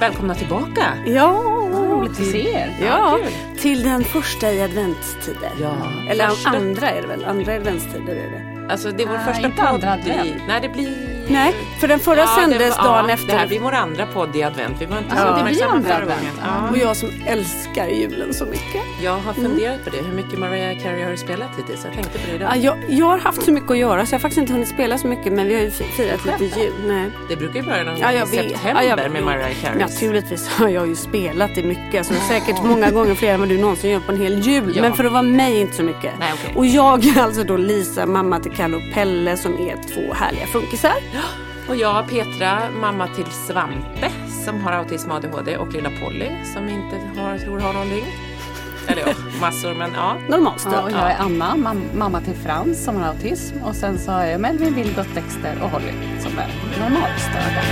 Välkomna tillbaka! Ja, Roligt att se er. Ja, kul. till den första i adventstider. Ja, Eller första. andra är det väl? Andra adventstider är det. Alltså det är vår Nej, första podd andra advent. Nej, det blir... Nej, för den förra Ja, det sändes var- dagen ja, efter. Det här blir vår andra podd i advent. Vi var inte Ja, så det blir uppmärksamma förra advent. gången. Ja. Och jag som älskar julen så mycket. Jag har funderat på det. Hur mycket Mariah Carey har du spelat hittills? Jag tänkte på det idag. Ja, jag, jag har haft så mycket att göra så jag har faktiskt inte hunnit spela så mycket men vi har ju fi- firat lite jul. Nej. Det brukar ju börja någon gång i september Ja, jag- med Mariah Carey. Naturligtvis har jag ju spelat det mycket. Alltså, säkert många gånger fler än vad du någonsin gör på en hel jul. Men för att vara mig inte så mycket. Nej, okej. Och jag är alltså då Lisa, mamma till Kalle och Pelle som är två härliga funkisar. Och jag, Petra, mamma till Svante som har autism och ADHD och lilla Polly som inte har, tror har någonting. Eller ja, massor men ja. Normalstörd. Ja, och jag är Anna, mam- mamma till Frans som har autism. Och sen så har jag Melvin, Vilgot, Dexter och Holly som är normalstörda.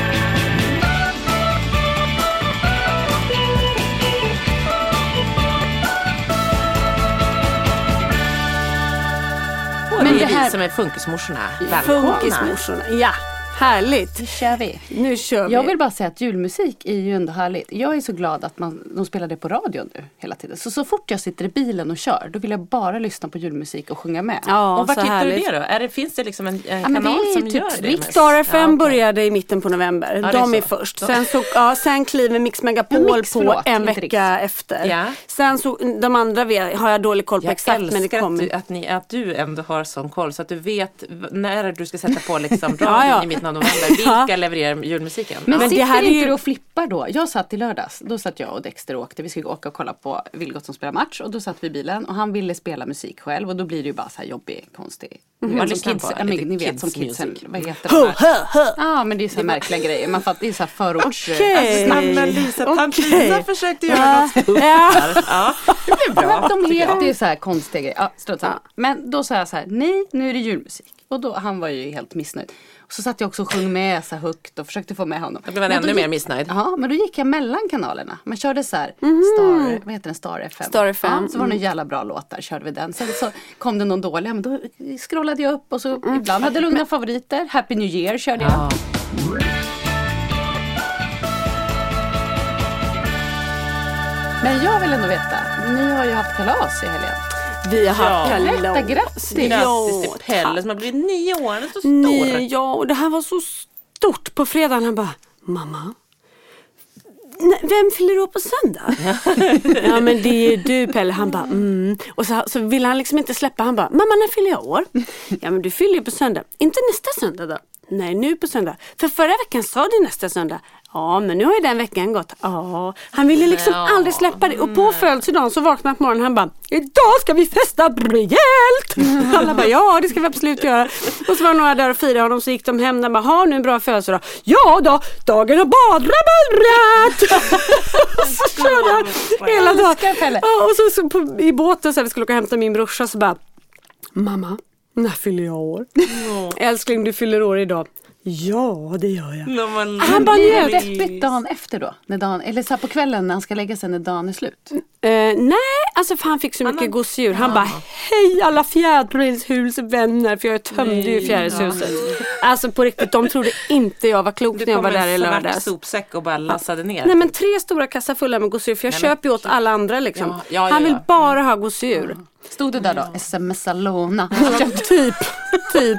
Och Men det är det här- vi som är funkismorsorna. Välkomna! Funkismorsorna. Ja, härligt. Nu kör vi. Nu kör vi. Jag vill bara säga att julmusik är ju ändå härligt. Jag är så glad att man, de spelar det på radion nu hela tiden. Så så fort jag sitter i bilen och kör, då vill jag bara lyssna på julmusik och sjunga med. Ja, Och vart så hittar härligt. du det då? Är det, finns det liksom en, en Ja, kanal det är som typ gör det? Star FM Ja, okej. började i mitten på november. Ja, det är De är, så. först. Sen, så, ja, sen kliver Mix Megapol Ja, Mix, på förlåt, en vecka efter. Ja. Sen så, de andra vet, har jag dålig koll på Jag exakt men det älskar att kommer. du, att, ni, att du ändå har sån koll så att du vet när du ska sätta på liksom radion Ja, ja. i mitten av november. Vilka levererar julmusiken? Men, Men det sitter här är ju- och flippar då? Jag satt i lördags, då satt jag och Dexter och åkte. Vi skulle åka och kolla på Vilgot som spelar match och då satt vi i bilen och han ville spela musik själv och då blir det ju bara så här jobbig, konstig. Vad Mm. lyssnar kids, på? ja, Lite ni vet kids som kidsen, music. vad heter Hö, de här? hö, hö. Ja men det är så här märkliga grejer. Man fattar, det är så här förorts... Okej. Snälla Lisa, tant Okej. Lisa försökte göra Ja. något stort Ja. här. Ja, det blev bra. Men de heter ju så här konstiga grejer. Ja, strunt samma. Men då sa jag så här, nej nu är det julmusik. Och då, han var ju helt missnöjd. Så satt jag också och sjöng med så högt och försökte få med honom. Då blev ännu mer gick- missnöjd. Ja, men då gick jag mellan kanalerna. Man körde så här, Star, vad heter den, Star FM. Star FM, Ja, så var det en jävla bra låt där, körde vi den. Sen så kom det någon dålig, men då scrollade jag upp och så ibland hade jag lugna favoriter. Happy New Year körde jag. Ja. Men jag vill ändå veta, ni har ju haft kalas i helgen. Vi har haft Ja. kalas. Berätta, grattis. Grattis till. Pelle som har blivit nio år. Han är så stor. Nej, ja, och det här var så stort. På fredagen han bara, mamma. "Nej, Vem fyller år på söndag? ja men det är ju du Pelle. Han bara mm. Och så, så ville han liksom inte släppa. Han bara, mamma när fyller jag år? ja men du fyller ju på söndag. Inte nästa söndag då? Nej, nu på söndag. För förra veckan sa du nästa söndag. Ja, men nu har ju den veckan gått. Ja, han ville liksom Ja. aldrig släppa det. Och på födelsedagen så vaknade han på morgonen och han bara Idag ska vi festa rejält! Alla bara ja, det ska vi absolut göra. Och så var några där och firade honom så gick de hem. De bara, har nu en bra födelsedag? Ja då, dagen har bara börjat! så körde han hela dagen. och så, så på, i båten så här, vi skulle åka och hämta min brorsa så bara Mamma, när fyller jag år? Älskling, du fyller år idag. Ja, det gör jag. Han bara Blir det njöt. deppigt dagen efter då? När dagen, eller så här på kvällen när han ska lägga sig när dagen är slut? Eh, nej, alltså för han fick så mycket gosedjur. Han bara, hej alla fjärilshusvänner, för jag tömde ju fjärilshuset. Alltså på riktigt, de trodde inte jag var klok Du när jag kom var där i med en svart lördags. sopsäck och bara lassade ner. Nej men tre stora kassar fulla med gosedjur, för jag Nej, köper ju åt alla andra liksom. Ja, ja, ja, han vill ja. bara ha gosedjur. Stod du där då? Smsa låna. typ, typ.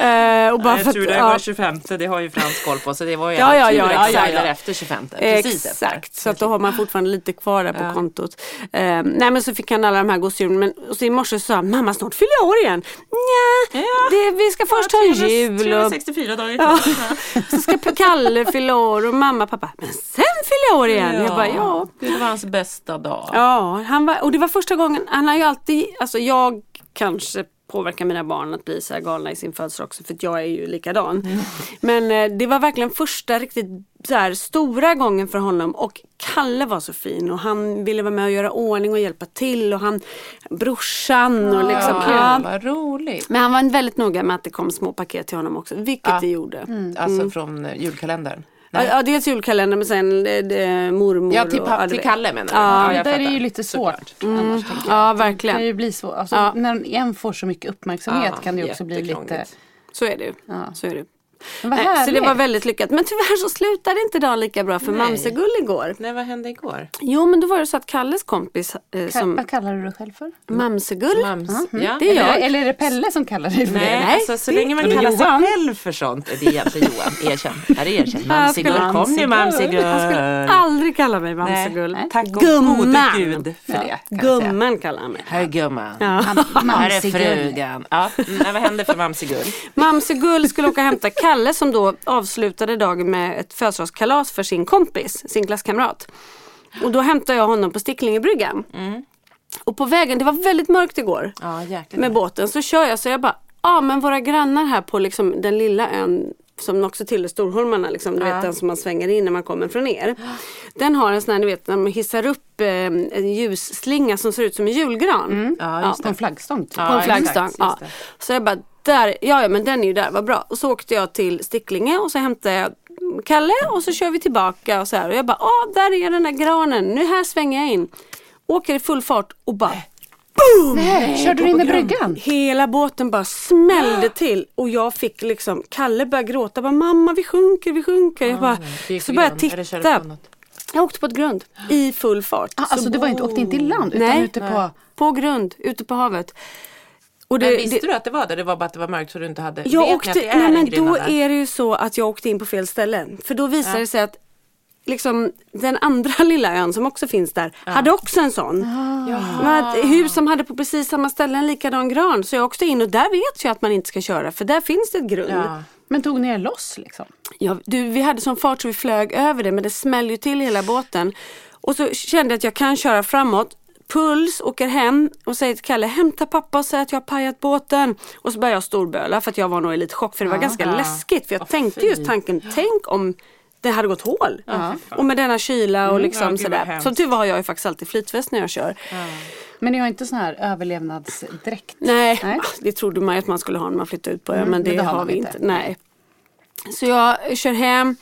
Eh, och bara jag för tror att, det ja. var 25 det har ju Frans koll på så det var ju Ja, ja, ja, det exakt. gäller efter 25 Precis efter. Exakt, så att då har man fortfarande lite kvar där på kontot. Eh, nej men så fick han alla de här gosedjuren. Men och så i morse sa han, mamma snart fyller jag år igen. Nja, det, vi ska först ta en jul. Och, 364 dagar ja, så ska Kalle fylla år och mamma och pappa. Men sen fyller jag år igen. Jag bara, ja. Det var hans bästa dag. Ja, han var, och det var första gången, han har ju alltid, alltså jag kanske påverkar mina barn att bli så här galna i sin födelsedag också för jag är ju likadan. Mm. Men eh, det var verkligen första riktigt så här, stora gången för honom och Kalle var så fin och han ville vara med och göra ordning och hjälpa till och han brorsan och liksom. Ja, Ja. roligt. Men han var väldigt noga med att det kom små paket till honom också, vilket det gjorde. Alltså från eh, julkalendern. Ja, ja, dels julkalender men sen eh, det, mormor Ja, till, och, ja, till. Kalle menar du? Ja, jag där är ju lite svårt. Jag. Ja, Det kan verkligen. ju bli så. Alltså, Ja. När en får så mycket uppmärksamhet Ja, kan det ju också bli lite... Så är det ju. Ja. Så är det. Nej, så det var väldigt lyckat. Men tyvärr så slutade inte dagen lika bra för Nej. Mamsegull igår. Nej, vad hände igår? Jo men då var det så att Kalles kompis eh, Ka- som Vad kallar du dig själv för? Mamsegull. Mams. Ja. Mm. Det är jag. Eller, eller är det Pelle som kallar dig för Nej, det? Nej, alltså, så det- länge man kallar sig själv för sånt. Det är egentligen Johan, erkänn. Här är erkänt. Skulle- kom nu Mamsigull. Han skulle aldrig kalla mig Mamsegull. Tack och Gumman. gode gud för det. Gumman kallar han mig. Här är gumman. Ja. Här är frugan. Ja, nej, vad hände för Mamsigull? Mamsegull skulle åka och hämta Kalle som då avslutade dagen med ett födelsedagskalas för sin kompis, sin klasskamrat. Och då hämtade jag honom på Sticklingebryggan. Och på vägen, det var väldigt mörkt igår Ja, med båten, så kör jag så jag bara, ja men våra grannar här på liksom den lilla ön som också tillhör Storholmarna, liksom, du vet den som man svänger in när man kommer från er. Den har en sån här, ni vet, när man hissar upp eh, en ljusslinga som ser ut som en julgran. Ja, just På en flaggstång. typ. På en Ja, flaggstång. exakt, Ja. Så jag bara, där, ja, ja men den är ju där, vad bra. Och så åkte jag till Sticklinge och så hämtade jag Kalle och så kör vi tillbaka och så här. Och jag bara, ah där är den där granen, nu här svänger jag in. Åker i full fart och bara Nej, körde du in i bryggan? Hela båten bara smällde till och jag fick liksom, Kalle började gråta, bara, mamma vi sjunker, vi sjunker. Jag bara, Gick så började jag titta. Jag åkte på ett grund i full fart. Ah, alltså du var inte, åkte inte i land utan Nej. ute på... På grund, ute på havet. Och Men det- visste det- du att det var det? Det var bara att det var mörkt så du inte hade... Jag vet åkte, att det är nej en men då där? är det ju så att jag åkte in på fel ställe. För då visade det sig att liksom, den andra lilla ön som också finns där hade också en sån. Men ett hus som hade på precis samma ställe en likadan gran. Så jag åkte in och där vet jag att man inte ska köra för där finns det ett grund. Ja. Men tog ni er loss liksom? Ja, du, vi hade sån fart så vi flög över det men det smällde ju till hela båten. Och så kände jag att jag kan köra framåt. Puls, åker hem och säger till Kalle, hämta pappa och säg att jag har pajat båten. Och så började jag storböla för att jag var nog i lite chock för det var ganska läskigt. För jag Åh, tänkte fy. just tanken, tänk om det hade gått hål. och med denna kyla och liksom Ja, gud, vad sådär. tur var har jag ju faktiskt alltid flytväst när jag kör. Men ni har inte sån här överlevnadsdräkt? Nej, Nej. det trodde man ju att man skulle ha när man flyttade ut på ön men det, men det har vi inte. inte. Nej. Så jag kör hem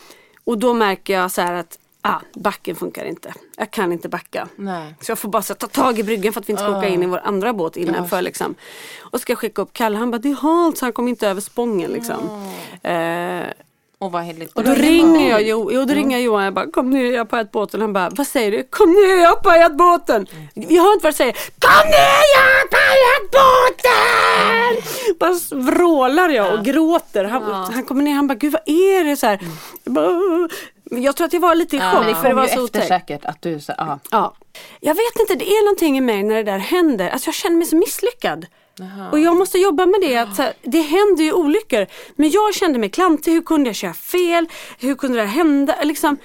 och då märker jag så här att ah, backen funkar inte. Jag kan inte backa. Nej. Så jag får bara så, ta tag i bryggan för att vi inte ska åka in i vår andra båt innanför. Liksom. Och ska skicka upp Kalle, han bara det är halt så han kommer inte över spången. Liksom. Eh, Och och då ringer jag, jo, då ringer jag Johan jag bara kom ner jag har pajat båten. Han bara vad säger du? Kom ner jag har pajat båten. Jag hör inte vad jag säger. Kom ner jag har pajat båten! Bara vrålar jag och gråter. Han, han kommer ner han bara gud vad är det? Så här. Jag bara, Jag tror att jag var lite i chock det för det var ju så otäckt. säkert att du sa, ja. Ja. Jag vet inte, det är någonting i mig när det där händer. Alltså jag känner mig så misslyckad. Och jag måste jobba med det. Att, här, det händer ju olyckor. Men jag kände mig klantig. Hur kunde jag köra fel? Hur kunde det här hända? Liksom,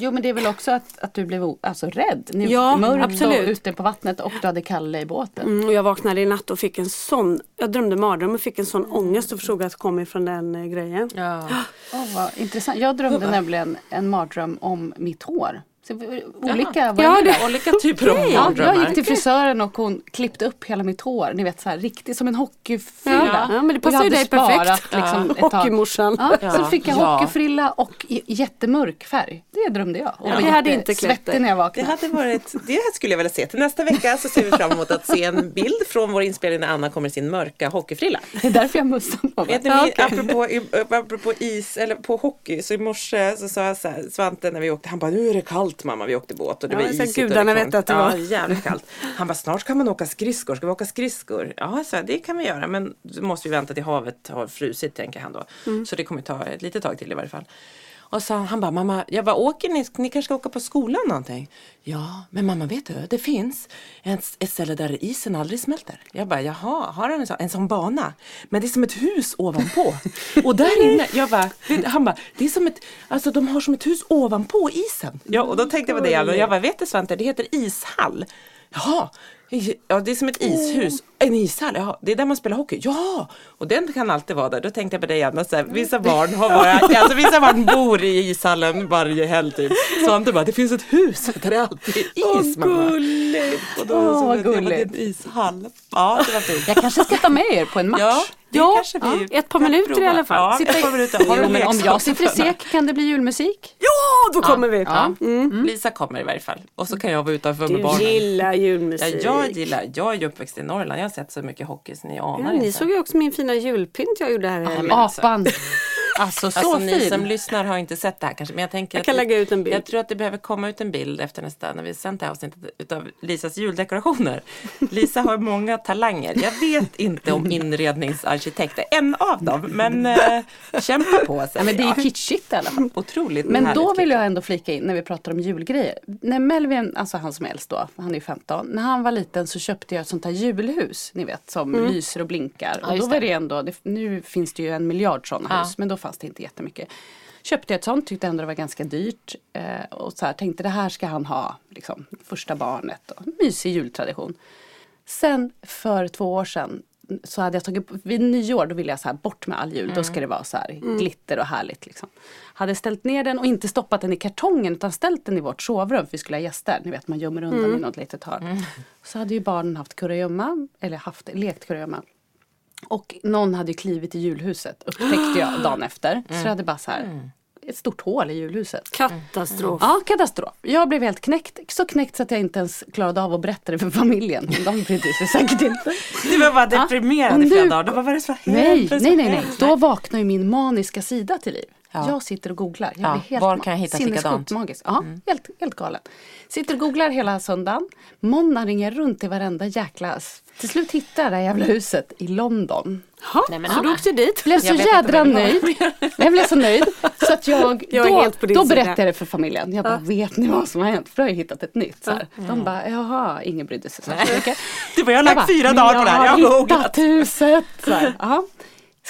Jo men det är väl också att, att du blev alltså, rädd. Ni, Ja, mörkt absolut. och ute på vattnet och du hade Kalle i båten. mm, och jag vaknade i natt och fick en sån, jag drömde mardröm och fick en sån ångest och förstod att det kom ifrån den eh, grejen. Ja. Åh, vad intressant. Jag drömde nämligen en mardröm om mitt hår. Så, olika Ja, det- Olika typer av Ja, jag gick till frisören och hon klippte upp hela mitt hår. Ni vet så här riktigt som en hockeyfrilla. Ja, ja, men det passar ju dig perfekt. Liksom, ett tag. Hockeymorsan. Ja, Ja. Så fick jag Ja. hockeyfrilla och jättemörk färg. Det drömde jag. Och Ja. Det hade inte klätt dig. när jag Det vaknade. hade varit, det här skulle jag vilja se. Till nästa vecka så ser vi fram emot att se en bild från vår inspelning när Anna kommer i sin mörka hockeyfrilla. Det är därför jag mössan på mig. Vet ni, Ja, okej. apropå, apropå is eller på hockey så i morse så sa jag så här, Svante när vi åkte, han bara nu är det kallt mamma, vi åkte båt och det Ja, var isigt. gudarna vet att det ja, var. jävligt kallt. Han bara snart kan man åka skridskor, ska vi åka skridskor? Ja, så här, det kan vi göra men då måste vi vänta till havet har frusit tänker han då. Mm. Så det kommer ta ett litet tag till i varje fall. Och så han bara, mamma, jag bara, åker ni? Ni kanske ska åka på skolan någonting? Ja, men mamma vet du, det finns ett, ett ställe där isen aldrig smälter. Jag bara, jaha, har han en sån, en sån bana? Men det är som ett hus ovanpå. Och där inne, jag bara, han bara, det är som ett, alltså de har som ett hus ovanpå isen. Ja, och då tänkte jag på det, och jag bara, vet du Svante, det heter ishall. Jaha, ja det är som ett ishus. En ishall, ja det är där man spelar hockey. Ja, och den kan alltid vara där. Då tänkte jag på dig Anna, så här, vissa barn har bara, alltså vissa barn bor i ishallen varje helg typ. Så han bara, det finns ett hus där det alltid är is mamma. Och då Åh, vad gulligt. En ishall. Ja, det var fint. Jag kanske ska ta med er på en match. Ja, det Ja, ja, ett par minuter i prova. alla fall. Ja, Sitta ett i- par minuter. Har du Jo, om jag sitter i? SEK kan det bli julmusik. Ja, då kommer vi! Ja. Mm. Lisa kommer i varje fall. Och så kan jag vara utanför med Du barnen. gillar Ja, julmusik. jag gillar, jag är ju uppväxt i Norrland. Jag har sett så mycket hockey så ni anar Ja, inte. ni såg ju också min fina julpynt jag gjorde här i helgen. men alltså. Apan. Alltså så Alltså ni som lyssnar har inte sett det här kanske men jag tänker Jag kan att lägga ut en bild. Jag tror att det behöver komma ut en bild efter nästa när vi sänt det här avsnittet utav Lisas juldekorationer. Lisa har många talanger. Jag vet inte om inredningsarkitekt är en av dem men äh, kämpa på säger Ja, men det är ju kitschigt i alla fall. Otroligt Men då vill klipp. jag ändå flika in när vi pratar om julgrejer. När Melvin, alltså han som är äldst då, han är ju 15. När han var liten så köpte jag ett sånt här julhus, ni vet, som lyser och blinkar. och då var det ändå, det, nu finns det ju en miljard sådana Ja. hus, men då fanns det inte jättemycket. Köpte jag ett sånt, tyckte ändå det var ganska dyrt. Eh, och så här, tänkte det här ska han ha, liksom, första barnet. Och, mysig jultradition. Sen för två år sedan så hade jag tagit, vid nyår då ville jag så här bort med all jul, då ska det vara så här glitter och härligt. Liksom. Hade ställt ner den och inte stoppat den i kartongen utan ställt den i vårt sovrum för vi skulle ha gäster. Ni vet man gömmer undan i något litet hörn. Så hade ju barnen haft kurragömma, eller haft, lekt kurragömma. Och någon hade klivit i julhuset upptäckte jag dagen efter. Så det hade bara så här ett stort hål i julhuset. Katastrof. Ja, katastrof. Jag blev helt knäckt. Så knäckt så att jag inte ens klarade av att berätta det för familjen. De brydde sig säkert inte. Du var bara Ja. deprimerad Och i flera dagar. Du bara, vad är det som har Nej, hänt? Nej, nej, nej. Då vaknar ju min maniska sida till liv. Ja. Jag sitter och googlar. Jag Ja, blir helt var kan jag hitta sinnessjukt likadant? Mm. Magisk. Ja, helt, helt galen. Sitter och googlar hela söndagen. Måndag ringer jag runt till varenda jäkla... Till slut hittar jag det här jävla huset i London. Ja, Nej, men så du åkte dit? Blev så Jag vet inte jädra jag nöjd. Jag blev så nöjd. Så att jag, Jag då, då berättade jag det för familjen. Jag bara, vet ni vad som har hänt? För då har jag hittat ett nytt. Så här. De bara, jaha, ingen brydde sig så mycket. Du bara, jag har Jag lagt fyra "Men dagar på det här. Jag Jag har hittat huset. Så här, ja.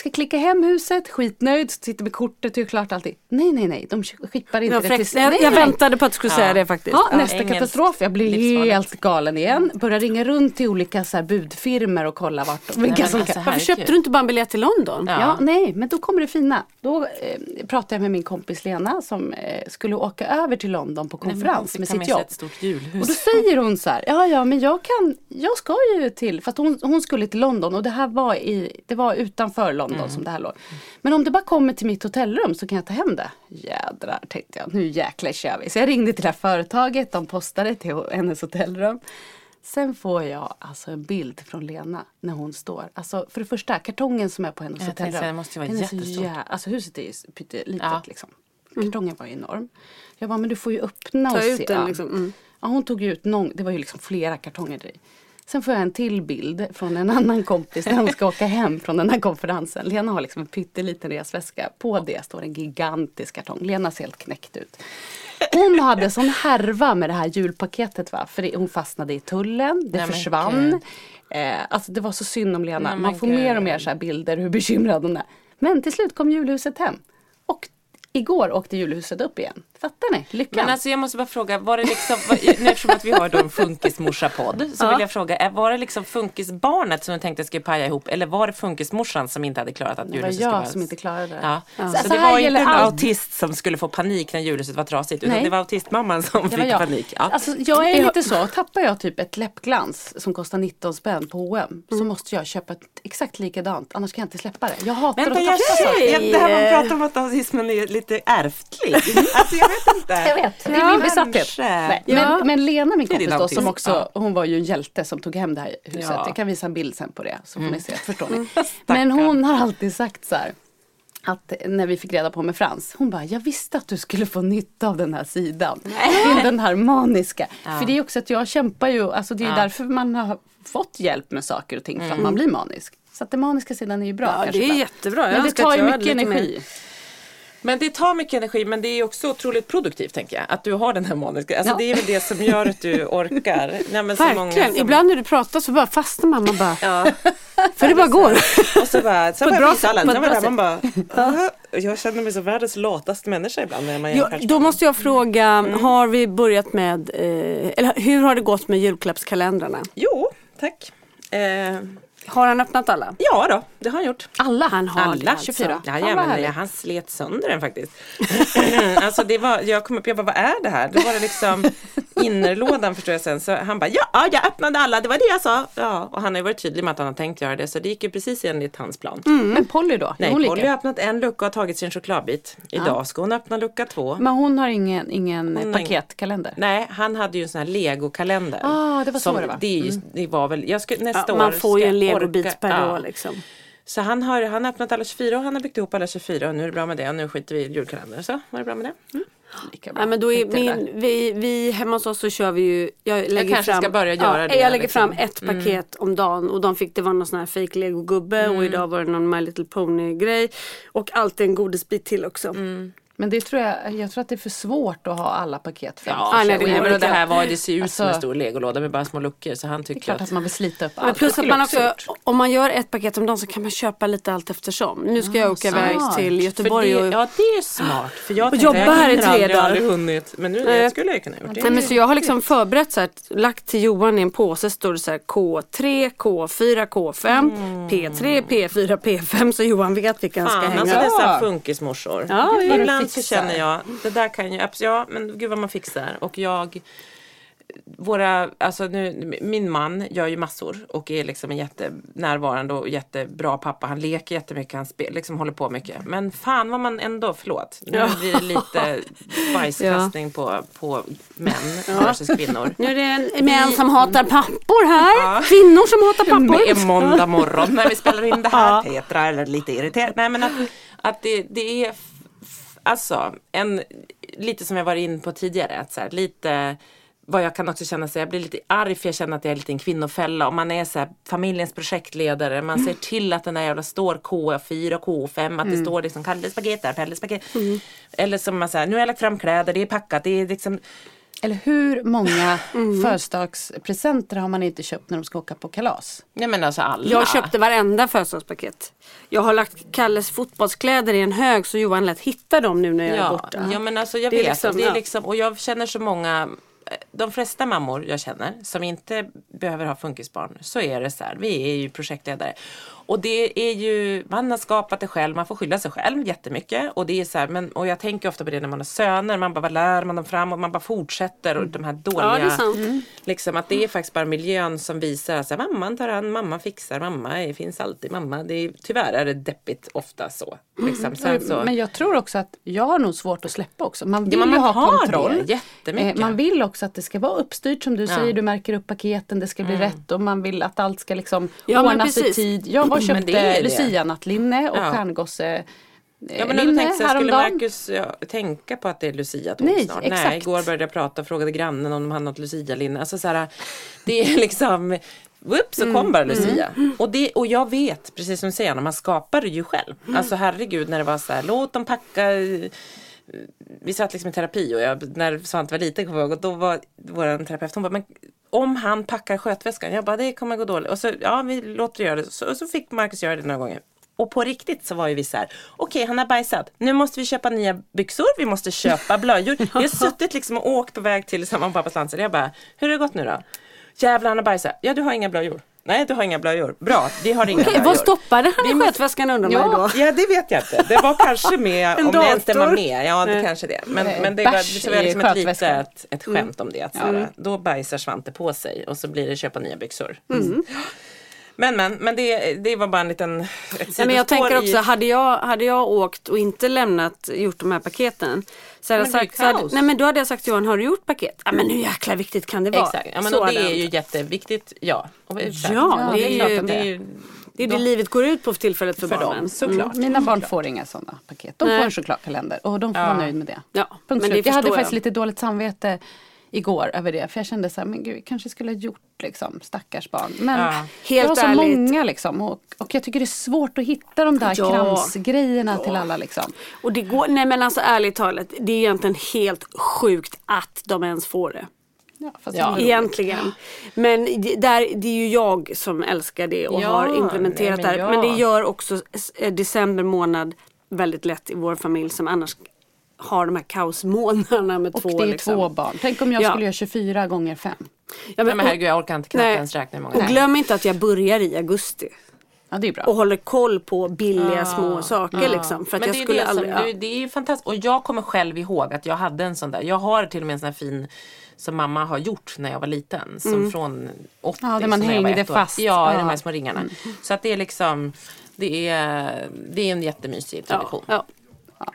Ska klicka hem huset, skitnöjd, sitter med kortet och gör klart allting. Nej, nej, nej, de skippar inte Jag, det fräckt. till... jag, nej, jag nej. väntade på att du skulle säga det faktiskt. Ja, Ja. nästa Engelskt. katastrof. Jag blir helt galen igen. Börjar ringa runt till olika så här, budfirmor och kolla vart vilka men som alltså, kan. Varför köpte kul. du inte bara en biljett till London? Ja. Ja, nej, men då kommer det fina. Då eh, pratade jag med min kompis Lena som eh, skulle åka över till London på konferens med sitt jobb. ett stort julhus. Och då säger hon så här, ja ja men jag kan, jag ska ju till, för att hon, hon skulle till London och det här var i, det var utanför London Mm. som det här låg. Men om det bara kommer till mitt hotellrum så kan jag ta hem det. Jädrar tänkte jag, nu jäklar kör vi. Så jag ringde till det här företaget, de postade till hennes hotellrum. Sen får jag alltså en bild från Lena när hon står. Alltså för det första, kartongen som är på hennes Jag hotellrum. det måste ju vara jättestort. jä- Alltså huset är ju pyttelitet Ja. liksom. Kartongen var enorm. Jag bara, men du får ju öppna Ta och se. den liksom. Mm. Ja, hon tog ju ut någon, det var ju liksom flera kartonger där i. Sen får jag en till bild från en annan kompis när hon ska åka hem från den här konferensen. Lena har liksom en pytteliten resväska. På det står en gigantisk kartong. Lena ser helt knäckt ut. Hon hade sån härva med det här julpaketet va. För hon fastnade i tullen, det Nej, försvann. Eh, alltså det var så synd om Lena. Nej, Man får gud. mer och mer så bilder hur bekymrad hon är. Men till slut kom julhuset hem. Och igår åkte julhuset upp igen. Fattar ni? Lyckan. Men alltså jag måste bara fråga, var det liksom, var, eftersom att vi har då en funkismorsa-podd så vill jag fråga, var det liksom funkisbarnet som du tänkte skulle paja ihop eller var det funkismorsan som inte hade klarat att det var julhuset skulle jag vara- som inte klarade det. Ja. Så, Så så det var inte en allt. autist som skulle få panik när julhuset var trasigt utan Nej. det var autistmamman som Det var fick jag. panik. Ja. Alltså, jag är lite så, tappar jag typ ett läppglans som kostar 19 spänn på H&M så måste jag köpa ett exakt likadant annars kan jag inte släppa det. Jag hatar Vänta, att jag, tappa saker. jag, det här man pratar om att autismen är lite ärftlig. Alltså jag vet inte. Jag vet, det är min besatthet. Nej, Ja. men, men Lena min kompis då som också, hon var ju en hjälte som tog hem det här huset. Ja. Jag kan visa en bild sen på det så får ni se, förstår ni. Men hon har alltid sagt så här att när vi fick reda på med Frans, hon bara, jag visste att du skulle få nytta av den här sidan. Till den här maniska. För det är också att jag kämpar ju, alltså det är ju därför man har fått hjälp med saker och ting, för att man blir manisk. Så att den maniska sidan är ju bra. Ja, kanske det är jättebra. Jag Men det tar ju mycket lite mer. Men det tar mycket energi men det är också otroligt produktivt tänker jag. Att du har den här maniska, alltså Ja. det är väl det som gör att du orkar. Nej, Verkligen. som- Ibland när du pratar så bara fastnar man. man bara, Ja. för det bara går. Och så bara, sen visa alla. bra här, man bara, "Aha." jag känner mig som världens lataste människa ibland när man Jo, då måste jag fråga, Mm. har vi börjat med, eh, eller hur har det gått med julklappskalendrarna? Jo, tack. Eh, Har han öppnat alla? ja då, det har han gjort. Alla han har Alla alltså. 24. Fan, vad Jajamän, ja, han slet sönder den faktiskt. alltså det var, jag kom upp, jag bara vad är det här? Då var det liksom innerlådan förstår jag sen. Så han bara ja, ja, jag öppnade alla, det var det jag sa. Ja, och han har ju varit tydlig med att han har tänkt göra det så det gick ju precis enligt hans plan. Men Polly då? Nej, hon Polly har öppnat en lucka och har tagit sin chokladbit. Idag ska hon öppna lucka två. Men hon har ingen, ingen Hon paketkalender? Nej, han hade ju en sån här legokalender. Ah, det var så Som- det var. Det, ju, det var väl, jag ska, nästa Ja, år man får ju en jag orka- per ja. år liksom. Så han har, han har öppnat alla 24 och han har byggt ihop alla 24 och nu är det bra med det och nu skiter vi i julkalendern. Så var det bra med det. Mm. Lika bra. Ja, men då är min, vi, vi hemma hos oss så kör vi ju, jag lägger kanske fram, ska börja göra ja, det, Jag lägger liksom. fram ett paket om dagen och de fick det var någon sån här fake lego gubbe och idag var det någon My Little Pony grej. Och alltid en godisbit till också. Men det tror jag, jag tror att det är för svårt att ha alla paket framför Ja, nej, sig. det det, inte. det här var det ser ut som en Alltså- stor legolåda med bara små luckor så han Det är tycker klart att att man vill slita upp allt. plus att man jag också, om man gör ett paket om dagen så kan man köpa lite allt eftersom. Nu ska jag åka iväg till Göteborg för det, och Ja det är smart. För jag Och jobba jag här i tre dagar. aldrig hunnit. Men nu Nej. jag skulle jag kunna gjort det. Nej, men så jag har liksom förberett så här, lagt till Johan i en påse står det så här K3, K4, K5, P3, P4, P5 så Johan vet vilka han ska Fan, hänga. alltså upp. dessa funkismorsor. Ja, Ibland fixar. känner jag, det där kan ju, ja men gud vad man fixar. Och jag, våra, alltså nu, min man gör ju massor och är liksom en jättenärvarande och jättebra pappa. Han leker jättemycket, han spel, liksom håller på mycket. Men fan vad man ändå, förlåt, nu Ja. blir det lite bajskastning på, på män versus kvinnor. Nu är det män som hatar pappor här. Kvinnor som hatar Det är pappor. måndag morgon när vi spelar in det här. Petra är lite irriterad. Nej men att, att det, det är alltså en, lite som jag var in på tidigare. Att så här, lite vad jag kan också känna så jag blir lite arg för jag känner att det är lite en kvinnofälla. Om man är så här, familjens projektledare, man ser till att den där jävla står K4 och K5, att det står liksom Kalles paket där, Pelles paket. Eller som man säger, nu har jag lagt fram kläder, det är packat, det är liksom Eller hur många födelsedagspresenter har man inte köpt när de ska åka på kalas? Nej men alltså alla. Jag köpte varenda födelsedagspaket. Jag har lagt Kalles fotbollskläder i en hög så Johan lätt hittar dem nu när jag är ja, borta. Ja men alltså jag Det är vet. liksom- det är ja. liksom, och jag känner så många eh, de flesta mammor jag känner som inte behöver ha funkisbarn så är det så här, vi är ju projektledare. Och det är ju, man har skapat det själv, man får skylla sig själv jättemycket. Och det är så här, men, och jag tänker ofta på det när man har söner, man bara, vad lär man dem fram och man bara fortsätter och de här dåliga, Ja, det är sant. liksom att det är faktiskt bara miljön som visar att så här, mamman tar an, mamma fixar, mamma är, finns alltid, mamma. Det är, tyvärr är det deppigt ofta så. Liksom. Sen så Men jag tror också att jag har nog svårt att släppa också. Man vill Ja, men ju man ha har kontroll. det jättemycket. Eh, Man vill också att det ska vara uppstyrt som du säger. Du märker upp paketen, det ska bli rätt och man vill att allt ska liksom Ja, ordnas i tid. Var och är köpte. Lucia-nattlinne och Ja. stjärngosse eh, Ja men linne tänkte jag, skulle häromdagen. Marcus ja, tänka på att det är Lucia tåg Nej, snart? exakt. Nej, igår började jag prata och frågade grannen om de hade något Lucia-linne. Alltså så här, det är liksom Whoops, så kom bara Lucia. Och, det, och jag vet, precis som du säger, man skapar det ju själv. Alltså herregud när det var så här, låt dem packa eh, vi satt liksom i terapi och jag, när Svante var liten kommer jag ihåg, och då var vår terapeut, hon bara, men om han packar skötväskan, jag bara det kommer gå dåligt. Och så, ja vi låter det göra det. Så, så fick Marcus göra det några gånger. Och på riktigt så var ju vi så här, okej han har bajsat, nu måste vi köpa nya byxor, vi måste köpa blöjor. Vi har suttit liksom och åkt på väg till mamma och pappas landställe. Jag bara, hur har det gått nu då? Jävlar han har bajsat. Ja du har inga blöjor. Nej du har inga blöjor. Bra, vi har inga blöjor. vad stoppade han i skötväskan undrar man ju då? Ja, det vet jag inte. Det var kanske med, om det inte var dator. med. Ja, det kanske det. Men, Nej, men det var, liksom ett litet ett skämt om det. Att, såhär, Då bajsar Svante på sig och så blir det köpa nya byxor. Men men, men det, det var bara en liten ett Nej, men jag tänker också, i- hade jag, hade jag åkt och inte lämnat, gjort de här paketen. Så hade jag Men är sagt, så hade, nej men då hade jag sagt Johan, har du gjort paket? Ja men hur jäkla viktigt kan det vara? Exakt, ja, men Så det jag är ju jätteviktigt. Ja, och exakt. Ja, det är ju- det är ju Det är det livet går ut på för tillfället för, för barnen. dem, såklart. Mina barn får inga sådana paket. De Nej. får en chokladkalender och de får vara nöjda med det. Ja, Punkt men det slut. Jag hade förstår faktiskt jag. lite dåligt samvete igår över det. För jag kände så här, men gud, vi kanske skulle ha gjort liksom, stackars barn. Men Ja. jag har Helt så ärligt. många liksom. Och, och jag tycker det är svårt att hitta de där Ja. kramsgrejerna till alla liksom. Och det går, nej men alltså ärligt talat, det är egentligen helt sjukt att de ens får det. Ja, fast Ja. det Egentligen. Men det, där, det är ju jag som älskar det och Ja, har implementerat nej, men det här. Men ja. det gör också eh, december månad väldigt lätt i vår familj som annars har de här kaosmånaderna med och två. det är liksom. två barn. Tänk om jag Ja. skulle göra 24 gånger 5. Ja, Nej, men och- herregud, jag orkar inte knappt nej. ens räkna hur många Och glöm inte att jag börjar i augusti. Ja, det är bra. Och håller koll på billiga små saker liksom. För att Men jag det är skulle det som, aldrig... det, ja. det är fantastiskt. Och jag kommer själv ihåg att jag hade en sån där. Jag har till och med en sån här fin som mamma har gjort när jag var liten. Som från 80. Ja, där man hängde fast. Ja, i de här små ringarna. Så att det är liksom det är, det är en jättemysig tradition. Ja. Ja,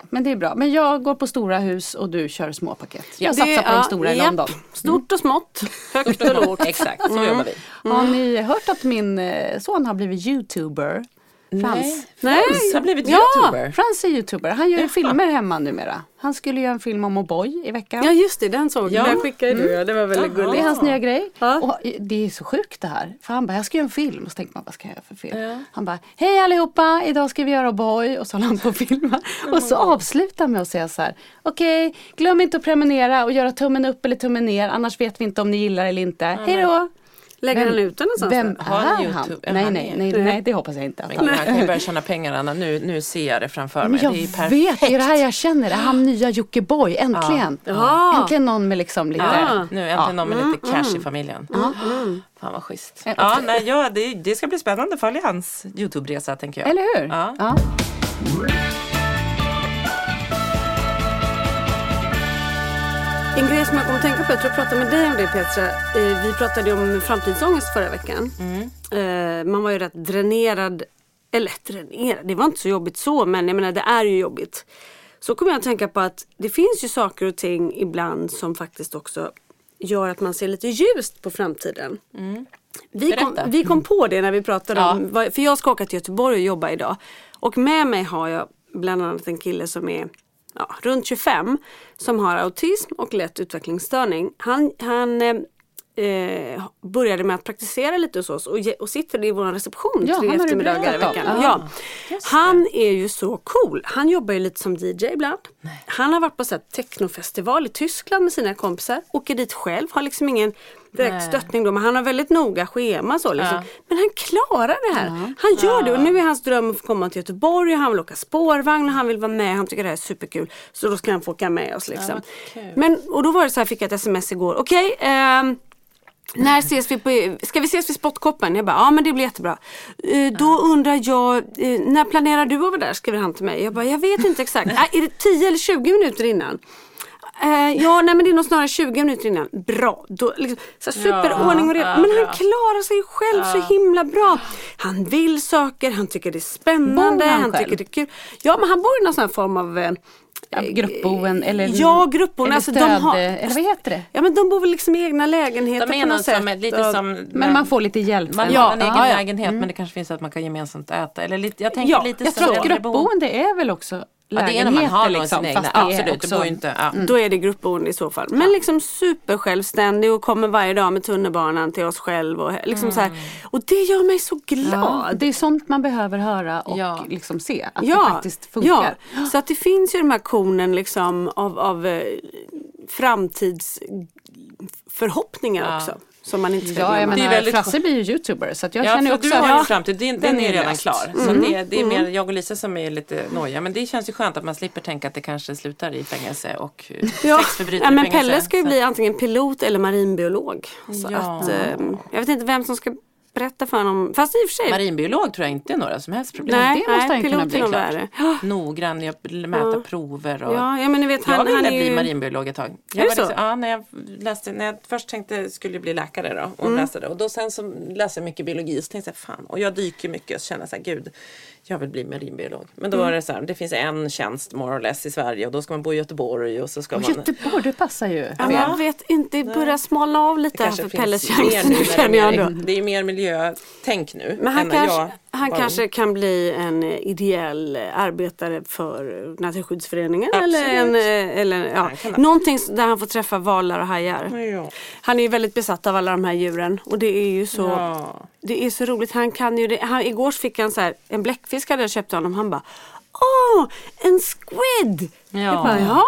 men det är bra. Men jag går på stora hus och du kör små paket. Jag Det- satsar på ja, de stora i japp. London. Stort och smått, högt och lågt. Exakt, så jobbar vi. Har ni hört att min eh, son har blivit youtuber? Frans. Nej. Frans har blivit Ja. youtuber. Frans är youtuber. Han gör ju filmer hemma numera. Han skulle göra en film om O'boy i veckan. Ja just det, den såg Ja. Den skickade du ja, det var väldigt Jaha. Det är gulligt. hans nya grej. Ja. Och det är så sjukt det här. För han bara, jag ska göra en film. Och så tänker man, vad ska jag göra för film? Ja. Han bara, hej allihopa, idag ska vi göra O'boy. Och så håller han på att filma. Och så avslutar han med att säga så här, okej, glöm inte att prenumerera och göra tummen upp eller tummen ner. Annars vet vi inte om ni gillar eller inte. Hej då! Lägger han ut den någonstans? Vem? Har han? YouTube? Nej, nej, är- nej, nej, det hoppas jag inte. Att Men han kan ju börja tjäna pengar Anna. Nu, nu ser jag det framför mig. jag det är ju vet, perfekt. det är det här jag känner. Är han nya Jockiboi? Äntligen! Ja. Äntligen någon med liksom lite... Ja, nu äntligen Ja. någon med lite cash i familjen. Fan vad schysst. Ja, nej, ja, det, det ska bli spännande att följa hans YouTube-resa tänker jag. Eller hur? Ja. En grej som jag kommer att tänka på, jag tror jag pratade med dig om det Petra. Eh, vi pratade om framtidsångest förra veckan. Eh, man var ju rätt dränerad, eller dränerad, det var inte så jobbigt så men jag menar det är ju jobbigt. Så kommer jag att tänka på att det finns ju saker och ting ibland som faktiskt också gör att man ser lite ljust på framtiden. Vi, kom, vi kom på det när vi pratade Ja. om, för jag ska åka till Göteborg och jobba idag. Och med mig har jag bland annat en kille som är ja, runt 25 som har autism och lätt utvecklingsstörning. Han, han eh, eh, började med att praktisera lite hos oss och, ge, och sitter i vår reception Ja, tre eftermiddagar i veckan. Ja. Ja. Han är ju så cool. Han jobbar ju lite som DJ ibland. Han har varit på så här technofestival i Tyskland med sina kompisar. Åker dit själv, har liksom ingen direkt stöttning då men han har väldigt noga schema så liksom. Men han klarar det här. Han gör det och nu är hans dröm att få komma till Göteborg och han vill åka spårvagn och han vill vara med. Han tycker det här är superkul. Så då ska han få åka med oss liksom. Men, och då var det så här, fick jag ett sms igår. Okej, ehm, när ses vi på, ska vi ses vid Spottkoppen? Jag bara, ja men det blir jättebra. Eh, Då undrar jag, eh, när planerar du att vara där? Skriver han till mig. Jag bara, jag vet inte exakt. Äh, är det 10 eller 20 minuter innan? Eh, ja, nej men det är nog snarare 20 minuter innan. Bra. Då, liksom, så superordning och reda. ja, men han klarar sig själv så himla bra. Han vill saker, han tycker det är spännande, Bor han han själv? tycker det är kul. Ja, men han bor i någon sån här form av eh, Ja, gruppboen eller, Ja, gruppboen. eller Alltså, de stöd, har- eller vad heter det? Ja men de bor väl liksom i egna lägenheter De på är något något sätt. som, är lite Och- som Men man får lite hjälp. man sen. har en Ja, egen ja, ja. lägenhet men det kanske finns att man kan gemensamt äta. Eller lite, jag tänker Ja, lite Jag som tror äldreboende. gruppboende är väl också Ja, det är när man har någon liksom. sin egna. Det Absolut, också- bor ju inte... Ja. Då är det gruppboende i så fall. Men liksom supersjälvständig och kommer varje dag med tunnelbanan till oss själv. Och, liksom så här. och det gör mig så Ja, glad. det är sånt man behöver höra och Ja. liksom se. Att det faktiskt funkar. Ja, så att det finns ju de här kornen liksom av, av eh, framtidsförhoppningar Ja. också. Som man inte ska Ja, jag glömma. Det är menar, väldigt Frasse blir ju youtuber så att jag Ja, känner också du har att- ju framtid, den, den den är redan löst. klar. Så det, det är mer jag och Lisa som är lite nojiga. Men det känns ju skönt att man slipper tänka att det kanske slutar i fängelse och eh, Ja, sexförbrytare ja, men. Pelle ska ju Så- bli antingen pilot eller marinbiolog. Så Ja. att, eh, jag vet inte vem som ska berätta för honom. Fast i och för sig. Marinbiolog tror jag inte är några som helst problem. nej, det måste nej, han kunna bli är klart. värre. Ja, Noggrann, jag mäta prover och ja, ja, men ni vet Jag han, ville han är bli ju... marinbiolog ett tag. Jag det var så? liksom, ja, när jag läste, när jag först tänkte skulle jag bli läkare då och Mm. läste det. Och då sen så läste jag mycket biologi så tänkte jag fan och jag dyker mycket och jag så här, gud jag vill bli marinbiolog. Men då Mm. var det så här, det finns en tjänst more or less i Sverige och då ska man bo i Göteborg och så ska Och man Göteborg, det passar ju. Ja, jag vet inte, det börjar smalna av lite här för Pelles nu när det är känner jag mer- ändå. Det är mer miljötänk nu. Men han, kanske, jag han var kanske kan bli en ideell arbetare för Naturskyddsföreningen Absolut. eller, en, eh, eller ja, någonting där han får träffa valar och hajar. Ja. Han är ju väldigt besatt av alla de här djuren och det är ju så Ja. Det är så roligt. Han kan ju det. Han, igår fick han så här, en bläckfisk hade jag köpt honom. Han bara Åh, en squid! Ja. Jag bara, ja.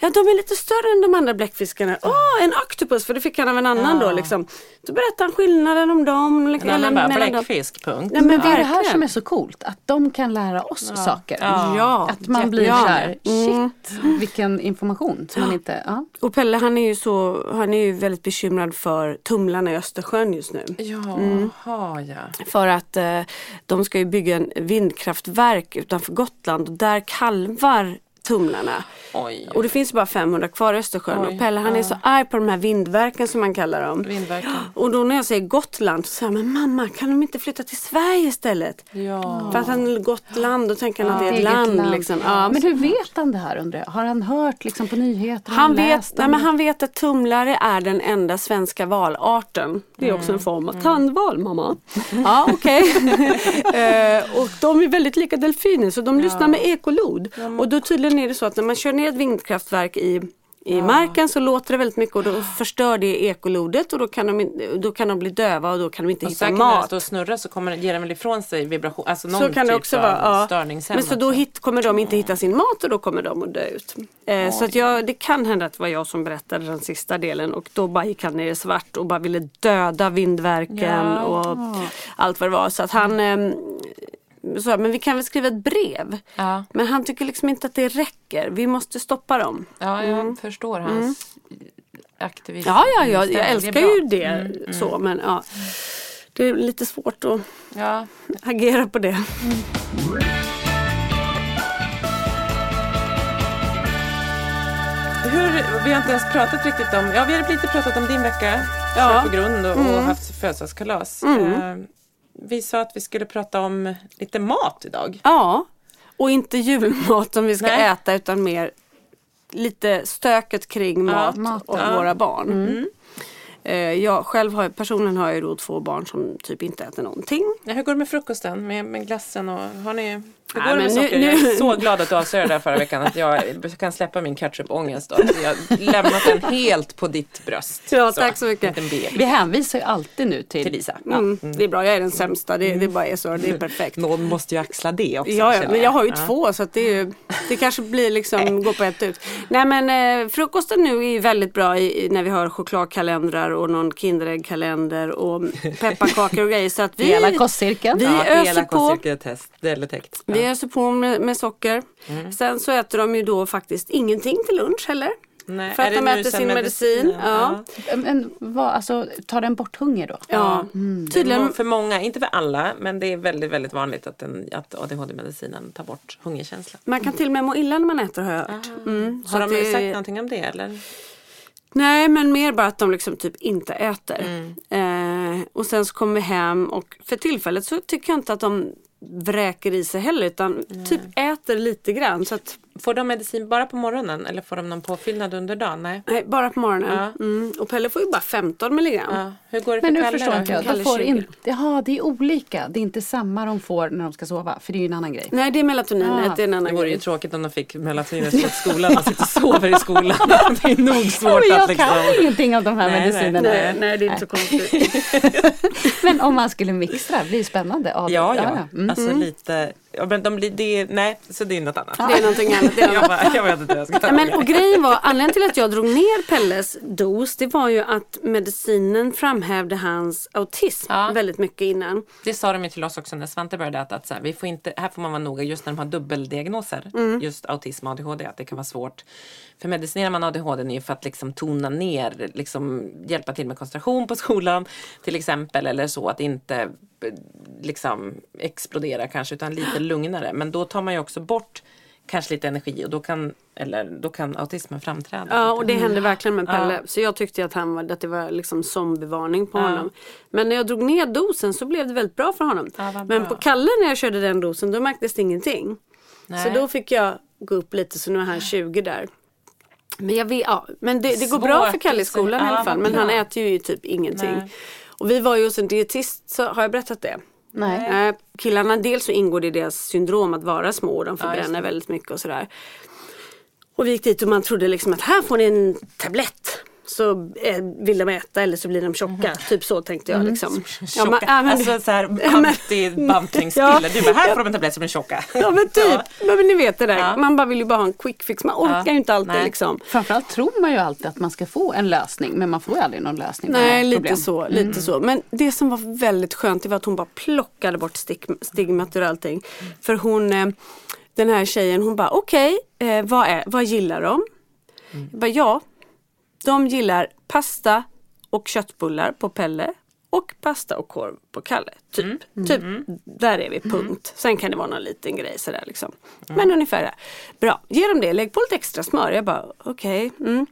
ja, de är lite större än de andra bläckfiskarna. Åh, en octopus, för det fick han av en annan då liksom. Då berättade han skillnaden om dem. En annan bara bläckfisk, punkt. Nej, men Men det är det här som är så coolt, att de kan lära oss saker. Ja, Att man blir ja. så här, Mm. shit, vilken information som man inte... Ja. Och Pelle han är ju så, han är ju väldigt bekymrad för tumlarna i Östersjön just nu. Jaha, ja. För att eh, de ska ju bygga en vindkraftverk utanför Gotland och där kalvar tumlarna. Oj. Och det finns bara 500 kvar i Östersjön. Oj, och Pelle han är så arg på de här vindverken som man kallar dem. Vindverken. Och då när jag säger Gotland så säger han, men mamma kan de inte flytta till Sverige istället? Ja. För att han Gotland, då tänker han att det är ett Eget land. Liksom. Ja, Men hur vet han det här undrar jag? Har han hört liksom på nyheter? Han vet, nej, men han vet att tumlare är den enda svenska valarten. Det är också en form av tandval mamma. Ja okej. eh, och de är väldigt lika delfiner så de lyssnar med ekolod. Och då tydligen är det så att när man kör ner ett vindkraftverk i i marken så låter det väldigt mycket och då förstör det ekolodet och då kan de, då kan de bli döva och då kan de inte Och hitta säkert när den mat. står och snurrar så kommer ger den väl ifrån sig vibration, alltså någon Så kan det typ också av vara. Ja. Men så då också. hit, kommer de inte hitta sin mat och då kommer de att dö ut. Eh, så att jag, det kan hända att det var jag som berättade den sista delen och då bara gick han ner i svart och bara ville döda vindverken Ja. och allt vad det var. Så att han eh, sa, men vi kan väl skriva ett brev. Ja. Men han tycker liksom inte att det räcker. Vi måste stoppa dem. Ja, jag förstår hans aktivism. Mm. Ja, ja, ja inställning. jag älskar ju det så men ja. Det är lite svårt att Ja. agera på det. Hur, vi har inte ens pratat riktigt om, ja vi har lite pratat om din vecka, Ja. ja. på grund och, och haft födelsedagskalas. Eh, vi sa att vi skulle prata om lite mat idag. Ja, och inte julmat som vi ska Nej. äta utan mer lite stöket kring mat, mat, och ja. våra barn. Eh, Jag själv har, personligen har jag då två barn som typ inte äter någonting. Ja, hur går det med frukosten, med, med glassen och har ni, hur Nej, går det med men nu- socker? nu- Jag är så glad att du avslöjade det här förra veckan att jag kan släppa min ketchupångest. Jag har lämnat den helt på ditt bröst. Ja, tack så mycket. Vi hänvisar ju alltid nu till... Till Lisa. Mm, Det är bra, jag är den sämsta. Det, det bara är så, det är perfekt. Någon måste ju axla det också. Ja, ja, men jag har ju Ja. två så att det, är ju, det kanske blir liksom gå på ett ut. Nej men eh, frukosten nu är ju väldigt bra i, när vi har chokladkalendrar och någon Kinderäggkalender och pepparkakor och grejer. Så att vi, Hela kostcirkeln. vi Ja, öser hela på. kostcirkeltest, det är täckt. Vi Ja. öser på med, med socker. Sen så äter de ju då faktiskt ingenting till lunch heller. Nej, För att det de äter sin medicin. Ja. Men vad, alltså, tar den bort hunger då? Ja. Tydligen. Tydligen. För många, inte för alla, men det är väldigt, väldigt vanligt att, den, att ADHD-medicinen tar bort hungerkänslan. Man kan till och med må illa när man äter har jag hört. Mm, Har de det- sagt någonting om det eller? Nej men mer bara att de liksom typ inte äter. Mm. Eh, och sen så kommer vi hem och för tillfället så tycker jag inte att de vräker i sig heller utan typ äter lite grann. Så att, får de medicin bara på morgonen eller får de någon påfyllnad under dagen? Nej. Nej, bara på morgonen. Ja. Mm. Och Pelle får ju bara 15 milligram. Ja. Hur går det Men för nu Kalle förstår då? inte jag. De får 20. inte, jaha, det är olika. Det är inte samma de får när de ska sova. För det är ju en annan grej. Nej, det är melatoninet. Ah. det är en Det annan vore ju tråkigt om de fick melatonin i skolan. Man sitter och sover i skolan. Det är nog svårt Men jag att liksom... kan ingenting av de här Nej, medicinerna. Nej, nej, det är inte så konstigt. Men om man skulle mixa det, blir det spännande. Ja, Ja, ja. Mm. Alltså lite... Ja, men de blir, det, nej, så det är något annat. Det är någonting annat. Det är Jag, bara, jag vet inte hur jag ska ta Ja, men, och grejen var, anledningen till att jag drog ner Pelles dos, det var ju att medicinen framhävde hans autism Ja. väldigt mycket innan. Det sa de ju till oss också när Svante började äta. Att så här, vi får inte, här får man vara noga just när de har dubbeldiagnoser. Mm. Just autism och ADHD. Att det kan vara svårt. För medicinerar man ADHD är ju för att liksom tona ner. Liksom hjälpa till med koncentration på skolan. Till exempel. Eller så att inte liksom explodera kanske. Utan lite lugnare. Men då tar man ju också bort kanske lite energi. Och då kan, eller, då kan autismen framträda. Ja, och det hände verkligen med Pelle. Ja. Så jag tyckte att, han var, att det var liksom zombievarning på Ja. honom. Men när jag drog ner dosen så blev det väldigt bra för honom. Ja, Men på Kalle när jag körde den dosen då märktes det ingenting. Nej. Så då fick jag gå upp lite så nu är han 20 där. Men, jag vet, ja, men det, det går bra för Kalle i skolan i alla fall. Men han äter ju typ ingenting. Nej. Och vi var ju hos en dietist, så har jag berättat det? Nej. Eh, killarna, dels så ingår det i deras syndrom att vara små och de Ja, förbränner det. väldigt mycket och sådär. Och vi gick dit och man trodde liksom att här får ni en tablett. Så eh, vill de äta eller så blir de tjocka. Typ så tänkte jag liksom. Mhm. Tjocka. man- ja, men- alltså så här Ja. Du bara, här får de en tablett som blir tjocka. Ja men typ, Ja. ja. men ni vet det där. Ja. Man bara vill ju bara ha en quick fix. Man orkar Ja. ju inte alltid Nej. liksom. Framförallt tror man ju alltid att man ska få en lösning men man får ju aldrig någon lösning. Nej, lite problem. så, lite så. Men det som var väldigt skönt det var att hon bara plockade bort stig- stigmat och allting. För hon, eh, den här tjejen, hon bara okej, eh, vad, är- vad gillar de? Jag bara, ja, de gillar pasta och köttbullar på Pelle och pasta och korv på Kalle. Typ, typ där är vi, punkt. Sen kan det vara någon liten grej sådär liksom. Men ungefär det. Bra, ge dem det, lägg på lite extra smör. Jag bara okej. mm.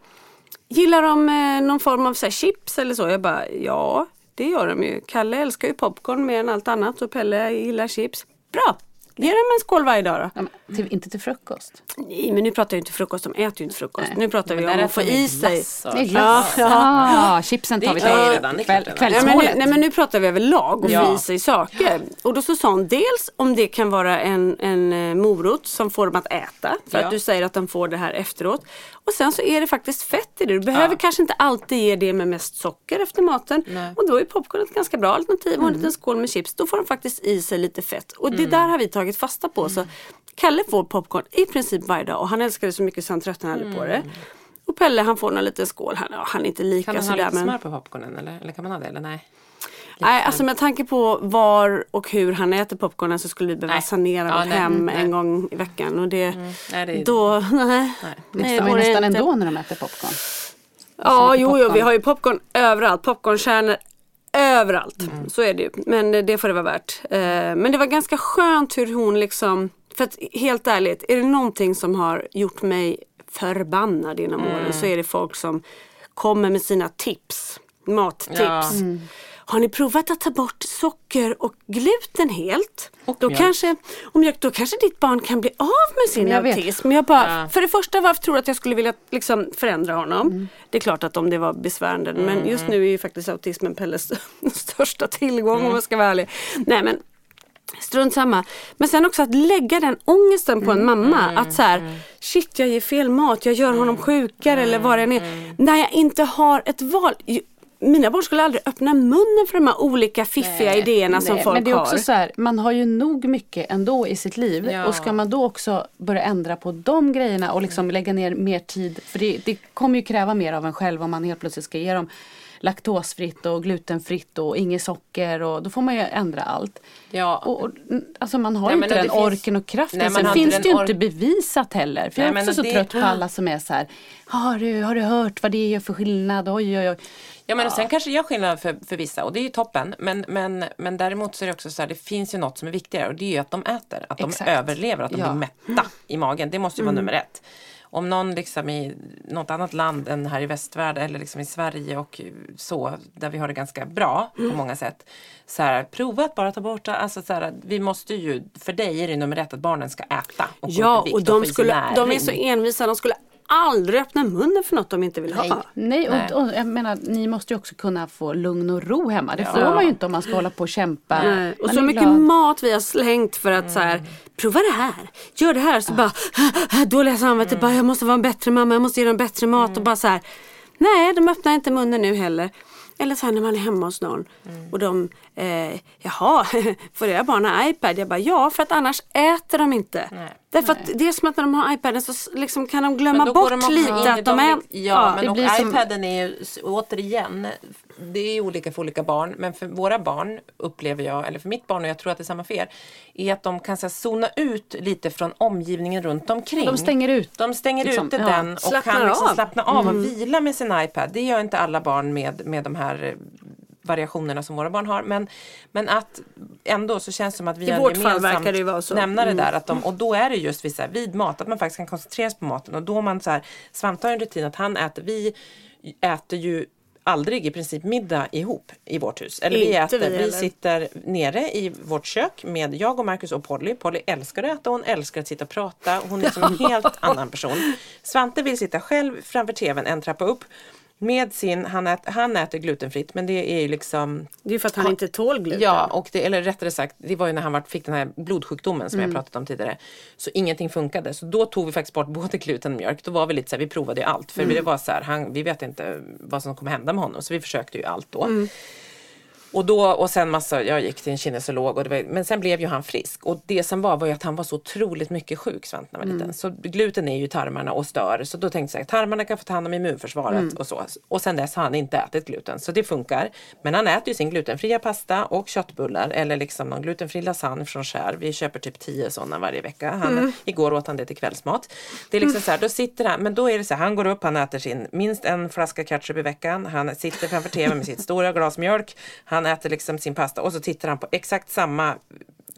Gillar de eh, någon form av så chips eller så? Jag bara ja, det gör de ju. Kalle älskar ju popcorn mer än allt annat och Pelle gillar chips. Bra, ge dem en skål varje dag då. Ja, men till, inte till frukost. Nej men nu pratar jag inte frukost, de äter ju inte frukost. Nej. Nu pratar vi Men om där att få i sig. är glass. Ja, Ja, chipsen Det tar vi till redan, kväll. Nej kvällsmålet. nej men nu pratar vi överlag och Ja. få i sig saker. Och då så sa hon dels om det kan vara en, en eh, morot som får dem att äta. För Ja. att du säger att de får det här efteråt. Och sen så är det faktiskt fett i det. Du behöver Ja. kanske inte alltid ge det med mest socker efter maten. Nej. Och då är popcorn ett ganska bra alternativ och en liten skål med chips. Då får de faktiskt i sig lite fett. Och det där har vi tagit fasta på. Så Kalle får popcorn i princip varje dag och han älskar det så mycket så han tröttnar aldrig på det. Och Pelle han får någon liten skål. Han, ja, han är inte lika Kan man ha sådär lite men... smör på popcornen eller? Eller kan man ha det eller nej? Nej, alltså med tanke på var och hur han äter popcornen så skulle vi behöva Nej. sanera Ja, vårt nej, hem nej. en gång i veckan. Och det, Nej, det är... då, nej. Nej. Det Nej, nästan inte- ändå när de äter popcorn. Ja, mycket jo, jo, popcorn. vi har ju popcorn överallt. Popcornkärnor överallt. Mm. Så är det ju. Men det får det vara värt. Eh, Men det var ganska skönt hur hon liksom, för att helt ärligt, är det någonting som har gjort mig förbannad genom Mm. åren så är det folk som kommer med sina tips. Mattips. Ja. Har ni provat att ta bort socker och gluten helt? Och då, mjölk. kanske, och mjölk, då kanske ditt barn kan bli av med sin jag vet. autism. Jag bara, Ja. För det första, varför tror du att jag skulle vilja liksom, förändra honom? Mm. Det är klart att om det var besvärande. Men just nu är ju faktiskt autismen Pelles största tillgång Mm. om jag ska vara ärlig. Nej men Strunt samma. Men sen också att lägga den ångesten på en Mm. mamma. Att så här, shit jag ger fel mat, jag gör honom sjukare eller vad det än är. Mm. När jag inte har ett val. Mina barn skulle aldrig öppna munnen för de här olika fiffiga idéerna som Nej, folk men det är också har. så här, man har ju nog mycket ändå i sitt liv. Ja. Och ska man då också börja ändra på de grejerna och liksom lägga ner mer tid. För det, det kommer ju kräva mer av en själv om man helt plötsligt ska ge dem laktosfritt och glutenfritt och inget socker. Och då får man ju ändra allt. Ja. Och, och, mm, alltså man har Nej, inte det den finns- orken och kraften. Nej, Sen har inte finns det ju inte bevisat heller. För Nej, jag är men också så det- trött på alla som är så här. Har du, har du hört vad det gör för skillnad? Oj, oj, oj. Ja men sen kanske det gör skillnad för, för vissa och det är ju toppen. Men, men, men däremot så är det också så här, det finns ju något som är viktigare och det är ju att de äter. Att de Exakt. överlever, att de blir mätta i magen. Det måste ju vara nummer ett. om någon liksom i något annat land än här i västvärlden eller liksom i Sverige och så, där vi har det ganska bra Mm. på många sätt. Så här, prova att bara ta bort. Alltså så här, vi måste ju, för dig är det nummer ett att barnen ska äta. Och Ja och de, skulle, de är så envisa, de skulle aldrig öppna munnen för något de inte vill ha. Nej, Nej. och, och jag menar ni måste ju också kunna få lugn och ro hemma. Det Ja. får man ju inte om man ska hålla på och kämpa. Nej, Och Man så mycket glad. mat vi har slängt för att så här, prova det här, gör det här. Så bara, dåliga samvetet, bara, jag måste vara en bättre mamma, jag måste ge dem bättre mat. Och bara så här, nej de öppnar inte munnen nu heller. Eller så här när man är hemma hos någon och de, eh, jaha, får era barn ha iPad? Jag bara, ja för att annars äter de inte. Nej. Därför att det är som att när de har iPaden så liksom kan de glömma bort de lite att de är... Ja, men det och blir som- iPaden är ju återigen, det är olika för olika barn, men för våra barn upplever jag, eller för mitt barn och jag tror att det är samma för er, är att de kan så här, zona ut lite från omgivningen runt omkring. De stänger ut. De stänger liksom. ute Ja. den och Slappnar kan liksom av. slappna av och vila med sin iPad. Det gör inte alla barn med, med de här eh, variationerna som våra barn har. Men, men att ändå så känns det som att vi I har vårt fall verkar det vara så. nämnare Mm. där. Att de, och då är det just vid, här, vid mat, att man faktiskt kan koncentrera sig på maten. Och då man så här, Svante har en rutin att han äter, vi äter ju aldrig i princip middag ihop i vårt hus. Eller vi äter, vi vi, sitter nere i vårt kök med jag och Marcus och Polly. Polly älskar att äta, hon älskar att sitta och prata. Hon är som en helt annan person. Svante vill sitta själv framför tvn en trappa upp. Med sin, han, ät, han äter glutenfritt men det är ju liksom Det är ju för att han inte tål gluten. Ja, och det, eller rättare sagt, det var ju när han var, fick den här blodsjukdomen som Mm. jag pratat om tidigare. Så ingenting funkade. Så då tog vi faktiskt bort både gluten och mjölk. Då var vi lite så här, vi provade ju allt. För Mm. det var så här, han, vi vet inte vad som kommer hända med honom. Så vi försökte ju allt då. Mm. Och, då, och sen massa, jag gick till en kinesolog och det var, men sen blev ju han frisk. Och det som var var ju att han var så otroligt mycket sjuk Svante när han var Mm. liten. Så gluten är ju i tarmarna och stör. Så då tänkte jag att tarmarna kan få ta hand om immunförsvaret Mm. och så. Och sen dess har han inte ätit gluten. Så det funkar. Men han äter ju sin glutenfria pasta och köttbullar eller liksom någon glutenfri lasagne från Skär. Vi köper typ 10 sådana varje vecka. Han, Mm. Igår åt han det till kvällsmat. Det är liksom så här, då sitter han, men då är det så här, han går upp, han äter sin minst en flaska ketchup i veckan. Han sitter framför tvn med sitt stora glas mjölk. Han äter liksom sin pasta och så tittar han på exakt samma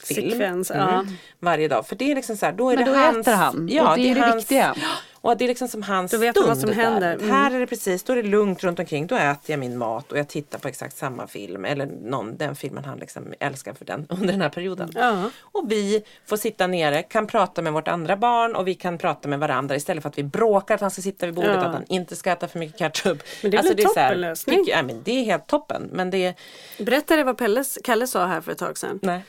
film Sekvens, mm, ja. varje dag. För det är liksom så här, då är Men det då hans, äter han, Ja, och det är det hans, viktiga. Och det är liksom som hans Då vet stund vad som händer. Mm. Här är det precis, då är det lugnt runt omkring. Då äter jag min mat och jag tittar på exakt samma film. Eller någon, den filmen han liksom älskar för den under den här perioden. Ja. Och vi får sitta nere, kan prata med vårt andra barn och vi kan prata med varandra istället för att vi bråkar att han ska sitta vid bordet, Ja. att han inte ska äta för mycket ketchup. Alltså, Men det är väl är så här, toppenlösning? ja, men Det är helt toppen. Men det är, Berättade vad Pelles, Kalle sa här för ett tag sedan. nej.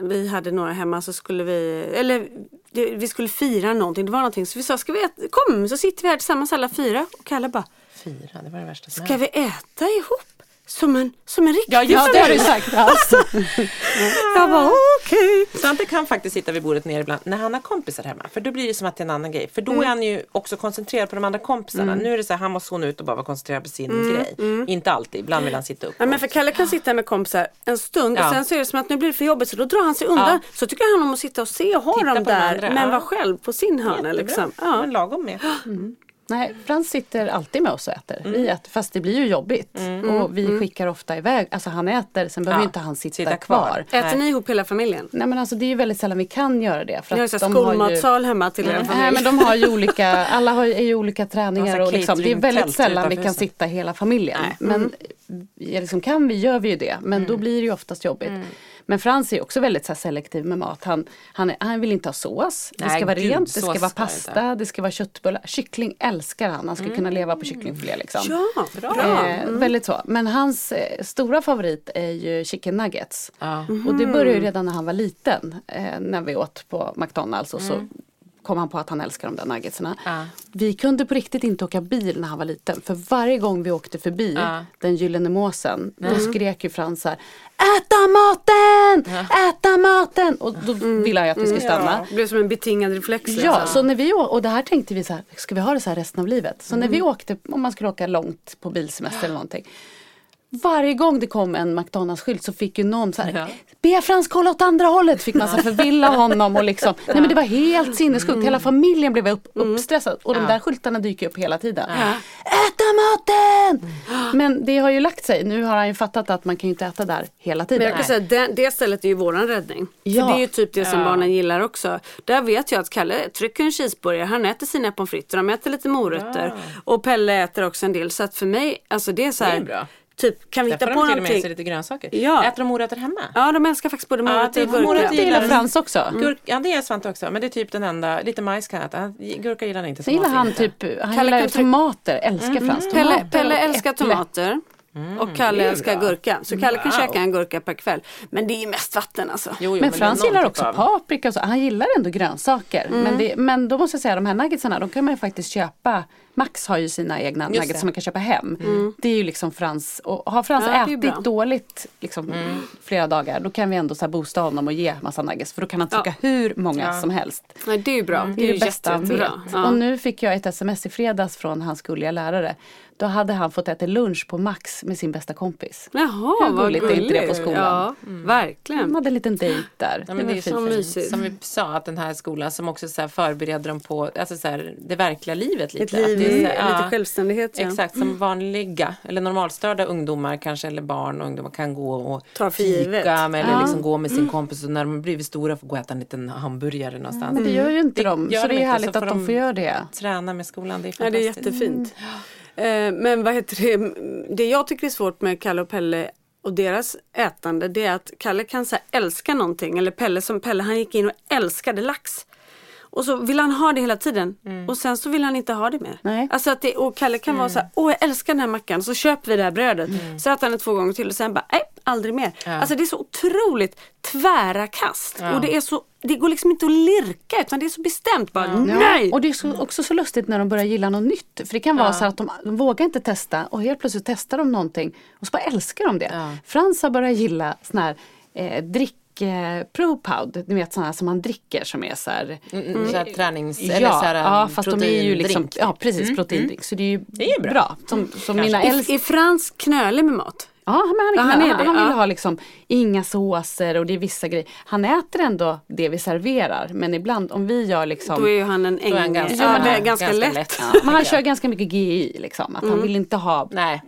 Vi hade några hemma så skulle vi, eller det, vi skulle fira någonting. Det var någonting så vi sa, ska vi äta, kom så sitter vi här tillsammans alla fyra. Och Kalle bara, Fyra, det var det värsta som ska vi äta ihop? Som en, som en riktig Ja, just Ja, det har du familj?" sagt. Alltså. Jag bara okej. Svante kan faktiskt sitta vid bordet ner ibland när han har kompisar hemma. För då blir det som att det är en annan grej. För då Mm. är han ju också koncentrerad på de andra kompisarna. Nu är det så här, han måste zona ut och bara vara koncentrerad på sin grej. Inte alltid, ibland vill han sitta upp. Ja, men för Kalle kan sitta med kompisar en stund Ja. och sen så är det som att nu blir det för jobbigt så då drar han sig undan. Ja. Så tycker han om att sitta och se och ha Titta dem de där andra, men vara själv på sin hörna Jättebra. liksom. Men Ja. lagom med. Nej, Frans sitter alltid med oss och äter. Mm. Vi äter fast det blir ju jobbigt. Och vi skickar ofta iväg, alltså han äter, sen behöver Ja, inte han sitta, sitta kvar. kvar. Äter Nej. ni ihop hela familjen? Nej men alltså det är ju väldigt sällan vi kan göra det. För Ni har att har ju- skolmatsal hemma till er Nej familj. men de har ju olika, alla har ju, är ju olika träningar Massa och liksom, det är väldigt sällan vi kan sitta hela familjen. Men ja, liksom, kan vi gör vi ju det, men då blir det ju oftast jobbigt. Men Frans är också väldigt så selektiv med mat. Han, han, är, han vill inte ha sås, det Nej, ska vara gud, rent, det ska vara ska det pasta, det ska vara köttbullar. Kyckling älskar han, han skulle kunna leva på kycklingfilé liksom. Ja, bra. Eh, Väldigt så. Men hans eh, stora favorit är ju chicken nuggets. Ja. Och det började ju redan när han var liten. Eh, när vi åt på McDonalds och så kom han på att han älskar de där nuggetsarna. Ja. Vi kunde på riktigt inte åka bil när han var liten. För varje gång vi åkte förbi Ja. den gyllene måsen. Då skrek ju Frans så här, Äta maten! Äta maten! Och då ville han ju att vi skulle stanna. Det blev som en betingad reflex. liksom. Ja, så när vi, och det här tänkte vi så här, ska vi ha det så här resten av livet? Så när vi åkte, om man skulle åka långt på bilsemester eller någonting. Varje gång det kom en McDonalds-skylt så fick ju någon så här, be Frans kolla åt andra hållet. Fick man så förvilla honom och liksom, nej men det var helt sinnessjukt. Hela familjen blev upp, uppstressad och de där skyltarna dyker upp hela tiden. Äta maten! Men det har ju lagt sig. Nu har han ju fattat att man kan ju inte äta där hela Men tiden. jag kan säga det, det stället är ju våran räddning. Ja. För det är ju typ det som barnen gillar också. Där vet jag att Kalle trycker en cheeseburgare, han äter sina pommes frites, de äter lite morötter. Och Pelle äter också en del. Så att för mig, alltså det är så här, Det är bra. Typ, kan vi Där hitta får på de till och med någonting? sig lite grönsaker. Ja. Äter de morötter hemma? Ja, de älskar faktiskt både Ja, morötter det och gurka. morötter gillar Mm. Frans också. Gurk, ja det är Svante också men det är typ den enda, lite majs kan jag äta. Gurka gillar han inte. så Sen gillar han inte. typ, han Kalle gillar tomater, älskar Frans. Tomater Pelle, Pelle älskar äpple. tomater. Och Kalle är älskar gurka. Så Kalle kan Wow. käka en gurka per kväll. Men det är ju mest vatten alltså. Jo, jo, Men är Frans gillar typ också av- paprika så. Han gillar ändå grönsaker. Mm. Men, det, men då måste jag säga de här nuggetsarna, de kan man ju faktiskt köpa. Max har ju sina egna nuggets det. som man kan köpa hem. Det är ju liksom Frans, och har Frans Mm. Ja, är ätit dåligt liksom, flera dagar då kan vi ändå så här boosta honom och ge massa nuggets. För då kan han trycka hur många som helst. Nej, det är ju bra. Det är det bästa han vet. jättebra. Ja. Och nu fick jag ett sms i fredags från hans gulliga lärare. Då hade han fått äta lunch på Max med sin bästa kompis. Jaha, Hur vad gulligt är inte det på skolan? Ja, verkligen. De hade en liten dejt där. Ja, men det är så mysigt. Som vi sa att den här skolan som också så här förbereder dem på alltså så här, det verkliga livet lite. Ett liv Att det är så här, lite självständighet. Ja. Exakt, som vanliga eller normalstörda ungdomar kanske eller barn och ungdomar kan gå och Ta för givet. fika med, eller liksom gå med sin kompis och när de blivit stora får gå och äta en liten hamburgare någonstans. Men det gör ju inte Det de. Så det de är inte, härligt att de får göra det. Träna med skolan, det är Ja, det är fantastiskt. jättefint. Eh, men vad heter det, det jag tycker är svårt med Kalle och Pelle och deras ätande det är att Kalle kan så här, älska någonting eller Pelle som Pelle han gick in och älskade lax. Och så vill han ha det hela tiden och sen så vill han inte ha det mer. Nej. Alltså att det, och Kalle kan vara så här, åh jag älskar den här mackan så köper vi det här brödet. Så äter han det två gånger till och sen bara, nej aldrig mer. Alltså det är så otroligt tvära kast och det är så, det går liksom inte att lirka utan det är så bestämt bara, nej! Och det är så, också så lustigt när de börjar gilla något nytt. För det kan vara så att de, de vågar inte testa och helt plötsligt testar de någonting och så bara älskar de det. Frans har börjat gilla sån här eh, drick eh, ProPoud, ni vet sådana som man dricker som är så här Mm, så här tränings Ja, eller så här, ja fast de är ju liksom, ja precis proteindrink. Så det är ju Det är bra. bra. Som, som mina äldsta Är, Frans knölig med mat? Ja, men han, han, han är han, det, han vill ja. ha liksom inga såser och det är vissa grejer. Han äter ändå det vi serverar men ibland om vi gör liksom Då är ju han en ängel. ganska- ja, det är ja, ganska, ganska lätt. lätt. Ja, men han kör ganska mycket GI liksom. Att han vill inte ha Nej,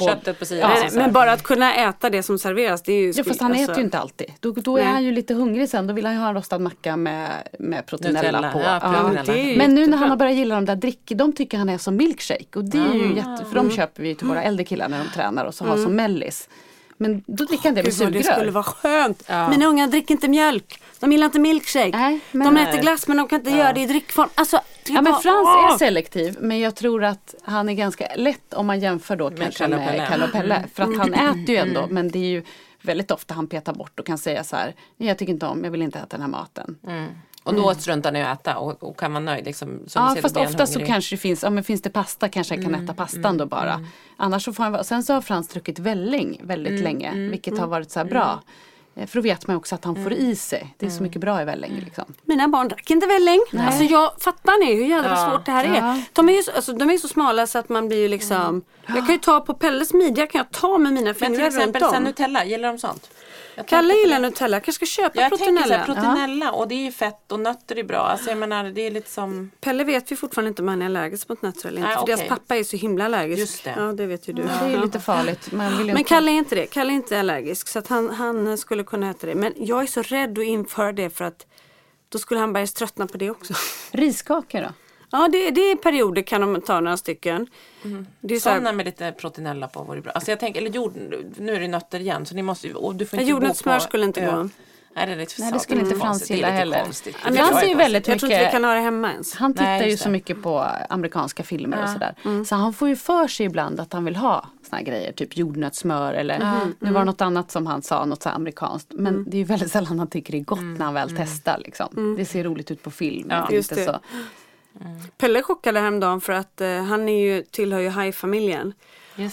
köttet på sidan. Här. men bara att kunna äta det som serveras det är ju Ja fast han alltså- äter ju inte alltid. Då, då är han ju lite hungrig sen. Då vill han ju ha en rostad macka med, med proteinella på. ja, Ja. proteinella. Men nu när han har börjat gilla de där drick, de tycker han är som milkshake. Och det är ju jätte, för de köper vi till våra äldre killar när de tränar och så har som mellis. Men då dricker han det med vad det sugrör. skulle vara skönt. Mina ungar dricker inte mjölk. De gillar inte milkshake. Nej, men- de äter glass men de kan inte göra det i dryckform. Alltså, Ja men bara- Frans Åh! är selektiv men jag tror att han är ganska lätt om man jämför då kanske Kalle och med Pelle. Kalle och Pelle. För att han äter ju ändå men det är ju väldigt ofta han petar bort och kan säga så här Nej jag tycker inte om, jag vill inte äta den här maten. Och då struntar ni i att äta och, och kan man nöjd liksom. Ja fast han ofta så kanske det finns, ja men finns det pasta kanske han kan äta pastan då bara. Annars så får han, vara- sen så har Frans druckit välling väldigt länge vilket har varit så här bra. Eh, För då vet man också att han får i sig. Det är så mycket bra i välling liksom. Mina barn drack inte välling. Alltså jag fattar ni hur jävla svårt det här är. Ja. De är, ju så, alltså, de är så smala så att man blir ju liksom. Jag kan ju ta på Pelles midja kan jag ta med mina Men fingrar till exempel runt så här, om. Nutella, gillar de sånt? Jag Kalle gillar det. Nutella. Jag kanske ska köpa Jag tänker så proteinella. här, proteinella och det är ju fett och nötter är bra. Alltså jag menar det är lite som Pelle vet vi fortfarande inte om han är allergisk mot nötter eller inte. Nej, för okej. deras pappa är så himla allergisk. Just det. Ja det vet ju du. Det är lite farligt. Man vill ju Men inte- Kalle är inte det. Kalle är inte allergisk så att han, han skulle kunna äta det. Men jag är så rädd att införa det för att då skulle han börja tröttna på det också. Riskakor då? Ja det, det är perioder kan de ta några stycken. Det är så här, sådana med lite proteinella på vore bra. Alltså jag tänker, eller jord, nu är det nötter igen så ni måste ju, och du får Ja, inte bo jordnötssmör på skulle inte gå. Nej det är lite Nej det skulle inte Frans. Det är gilla heller. konstigt. men Frans jag- är ju väldigt jag tror inte vi mycket kan ha det hemma ens. Han tittar Nej, ju just så det. mycket på amerikanska filmer och sådär. Så han får ju för sig ibland att han vill ha såna här grejer, typ jordnötssmör eller nu var det något annat som han sa, något så här amerikanskt. Men det är ju väldigt sällan han tycker det är gott när han väl testar liksom. Det ser roligt ut på film. men det är Just inte det. så. Pelle chockade häromdagen för att eh, han är ju, tillhör ju hajfamiljen.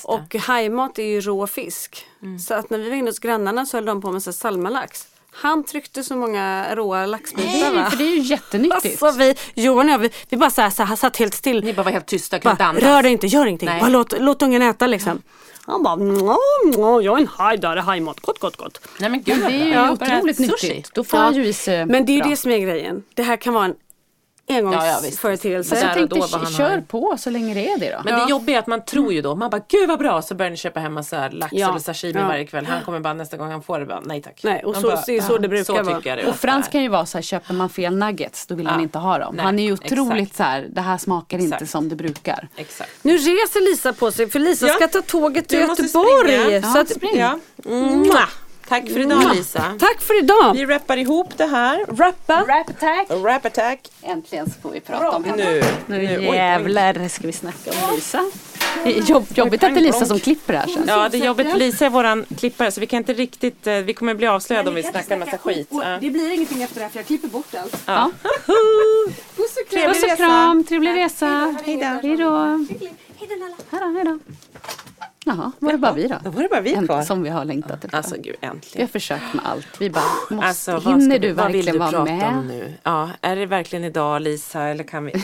Och hajmat är ju rå fisk. Så att när vi var inne hos grannarna så höll de på med så salmalax. Han tryckte så många råa laxbitar Nej, för det är ju jättenyttigt. Alltså vi, Johan och jag, vi, vi bara så här, så här, satt helt still. Ni bara var helt tysta, kunde inte andas. rör dig inte, gör ingenting. Bara låt, låt ungen äta liksom. Han bara, "Mwah, mwah, jag är en haj där, är hajmat. Gott, gott, gott. Nej men gud det är ju. Ja, otroligt sushi. nyttigt. Då får han ju i sig Men det är ju bra. det som är grejen. Det här kan vara en Ja, ja, engångsföreteelse. Så Där jag och tänkte, då kör har. på så länge det är det då. Men det jobbiga är att man tror ju då, man bara gud vad bra, så börjar ni köpa hem massa lax Ja. eller sashimi Ja. varje kväll. Han kommer bara nästa gång han får det bara, nej tack. Nej, och Man så- bara, det är så det brukar så vara. Och Frans kan ju vara så här, köper man fel nuggets då vill Ja. han inte ha dem. Nej, han är ju otroligt exakt. så här, det här smakar inte Exakt. som det brukar. Exakt. Nu reser Lisa på sig för Lisa Ja. ska ta tåget till Du måste Göteborg. springa. Så Ja, att. Ja. Tack för idag Lisa. tack för idag. Vi rappar ihop det här. Rappa. Rap attack! Rap attack. Äntligen så får vi prata om henne. Nu. Nu Nu. Oj, oj. jävlar ska vi snacka om Lisa. Det är jobb, jobbigt att det är Lisa som klipper här sen. Ja, det är jobbigt. Lisa är våran klippare så vi kan inte riktigt, eh, vi kommer bli avslöjade om vi snackar en massa skit. Det blir ingenting efter det här för jag klipper bort allt. Ja. Puss och kram. Puss och kram, trevlig resa. Hej då. Hej då, hej då. Jaha, var det bara vi då? Då var det bara vi kvar. Som vi har längtat efter. Alltså gud, Vi har äntligen. försökt med allt. Vi bara, måste, Alltså, hinner ska du vi- vad vill verkligen du vara prata med? om nu? Ja, är det verkligen idag Lisa eller kan vi? Nej.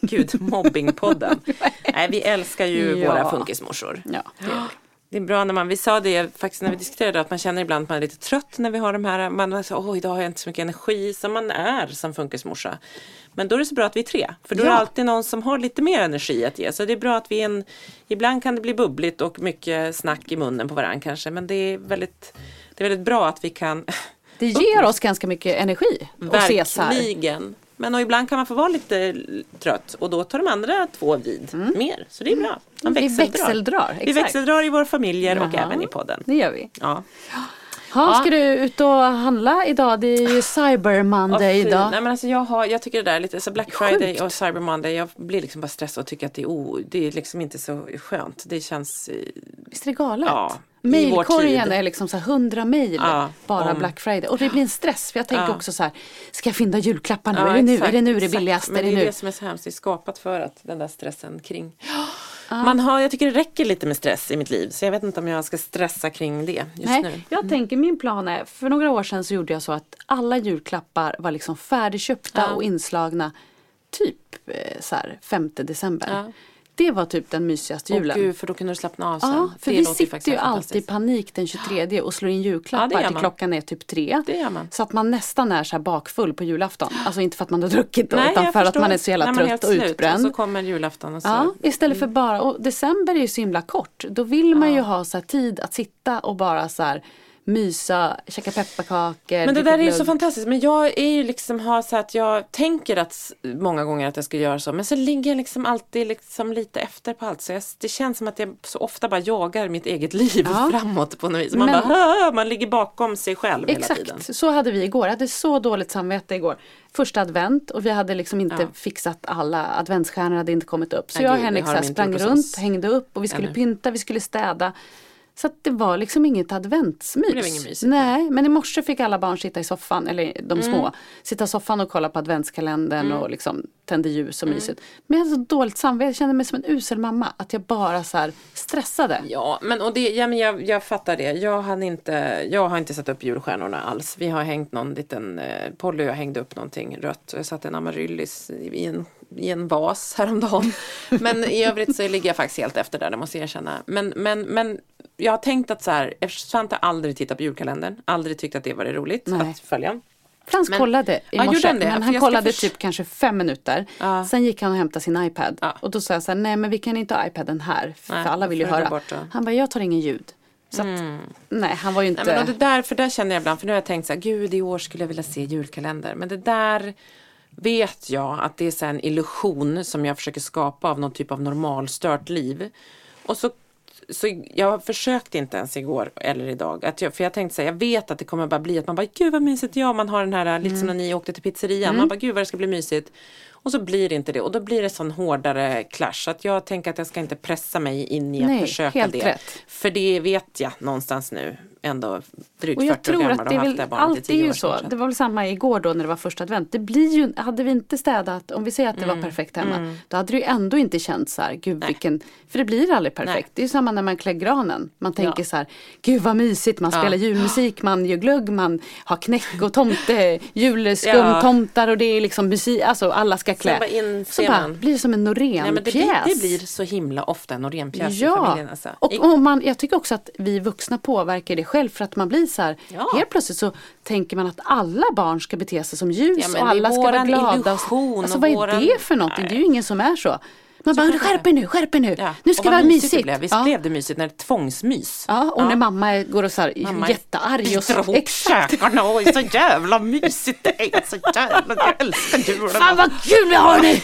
Gud, mobbingpodden. Nej, vi älskar ju Ja. våra funkismorsor. Ja, det är bra när man, vi sa det faktiskt när vi diskuterade att man känner ibland att man är lite trött när vi har de här, man så, åh idag har jag inte så mycket energi som man är som funkismorsa. Men då är det så bra att vi är tre, för då är det Ja. alltid någon som har lite mer energi att ge. Så det är bra att vi är en, ibland kan det bli bubbligt och mycket snack i munnen på varandra kanske, men det är väldigt, det är väldigt bra att vi kan Det ger oss ganska mycket energi att se så här. Men och ibland kan man få vara lite trött och då tar de andra två vid mer. Så det är bra. Man Vi växeldrar. växeldrar, Vi exakt. växeldrar i våra familjer och Jaha. även i podden. Det gör vi. Ja. Ha, ska du ut och handla idag? Det är ju Cyber Monday fy. idag. Nej, men alltså jag, har, jag tycker det där är lite så Black Friday och Cyber Monday. Jag blir liksom bara stressad och tycker att det är, o, det är liksom inte så skönt. Det känns... Visst är det galet? Ja, Mailkorgen är liksom så här 100 mail Ja, bara om- Black Friday. Och det blir en stress för jag tänker Ja. också så här, ska jag fynda julklappar nu? Ja, är, det nu? exakt, är det nu det exakt. billigaste? Men är det det är det som är så hemskt. Det är skapat för att den där stressen kring. Man har, jag tycker det räcker lite med stress i mitt liv. Så jag vet inte om jag ska stressa kring det just Nej, nu. jag tänker min plan är, för några år sedan så gjorde jag så att alla julklappar var liksom färdigköpta och inslagna typ eh, så här 5 december. Ja. Det var typ den mysigaste julen. gud, för då kunde du slappna av sen. Ja, för Det vi sitter ju alltid i panik den 23 och slår in Ja, julklappar gör till klockan är typ tre. Så att man nästan är så här bakfull på julafton. Alltså inte för att man har druckit då, Nej, utan för att man är så jävla trött och utbränd. Och så kommer julafton och så. Ja, istället för bara, och december är ju så himla kort. Då vill man ju ha så här tid att sitta och bara så här mysa, käka pepparkakor. Men det där är ju så fantastiskt. Men jag är ju liksom har så att jag tänker att många gånger att jag ska göra så. Men så ligger jag liksom alltid liksom lite efter på allt. Så jag, det känns som att jag så ofta bara jagar mitt eget liv Ja. framåt på något vis. Man Men- bara, man ligger bakom sig själv hela tiden. Exakt, så hade vi igår. Jag hade så dåligt samvete igår. Första advent och vi hade liksom inte Ja. fixat alla adventsstjärnor hade inte kommit upp. Så Nej, jag och Henrik sprang runt, hängde upp och vi skulle Ännu. pynta, vi skulle städa. Så att det var liksom inget adventsmys. Det blev inget mysigt. Nej, men i morse fick alla barn sitta i soffan, eller Mm. de små, sitta i soffan och kolla på adventskalendern och liksom tände ljus Mm. och mysigt. Men jag hade så dåligt samvete, jag kände mig som en usel mamma. Att jag bara så stressade. Ja, men, och det, ja, men jag, jag fattar det. Jag, hade inte, jag har inte satt upp julstjärnorna alls. Vi har hängt någon liten, eh, Polly och jag hängde upp någonting rött och jag satte en amaryllis i en, i en vas häromdagen. men i övrigt så ligger jag faktiskt helt efter där, det måste jag erkänna. Men, men, men jag har tänkt att så här, eftersom Svante aldrig tittat på julkalendern, aldrig tyckt att det var det roligt Nej. att följa. Frans Men- kollade i Ja, morse, det? men För han kollade förs- typ kanske fem minuter. Ja. Sen gick han och hämtade sin iPad. Ja. Och då sa jag så här, nej men vi kan inte ha iPaden här. För Nej, alla vill ju höra. Han bara, jag tar ingen ljud. Så att, nej han var ju inte. Nej, men det där, för där känner jag ibland, för nu har jag tänkt så här, gud i år skulle jag vilja se julkalender. Men det där vet jag att det är en illusion som jag försöker skapa av någon typ av normalstört liv. Och så, så jag försökte inte ens igår eller idag. Att jag, för jag tänkte här, jag vet att det kommer bara bli att man bara, gud vad mysigt, ja man har den här, lite som när ni åkte till pizzerian, man bara, gud vad det ska bli mysigt. Och så blir det inte det och då blir det sån hårdare clash. Att jag tänker att jag ska inte pressa mig in i att Nej, försöka det. rätt. För det vet jag någonstans nu ändå drygt Och jag 40 år tror gammal att och det är haft väl, det i allt är 10 ju år. så. Det var väl samma igår då när det var första advent. Det blir ju, hade vi inte städat, om vi säger att det Mm. var perfekt hemma, då hade det ju ändå inte känts så här, gud vilken, för det blir aldrig perfekt. Nej. Det är ju samma när man klär granen. Man tänker Ja. så här, gud vad mysigt, man spelar julmusik, man gör glögg, man har knäck och tomte, julskumtomtar och det är liksom musik, alltså alla ska klä. Bara inser så bara man- blir det som en Nej, men det, Norénpjäs. det blir så himla ofta en Norénpjäs i Ja, familjen. Alltså. och, I- och man, jag tycker också att vi vuxna påverkar det själv för att man blir så här, Ja. helt plötsligt så tänker man att alla barn ska bete sig som ljus Ja, och det alla ska vara glada. illusion alltså och vad är våran- det för någonting? Det är ju ingen som är så. Man bara, kan det skärp er nu, skärp er nu, Ja. nu och ska det vad vara mysigt. Det blev. Visst ja. blev det mysigt när det är tvångsmys? Ja, och när mamma går och så här, Mamma jättearg och så. ihop käkarna och så jävla mysigt det är. Så jävla, jag älskar julen. Fan vad kul vi har nu!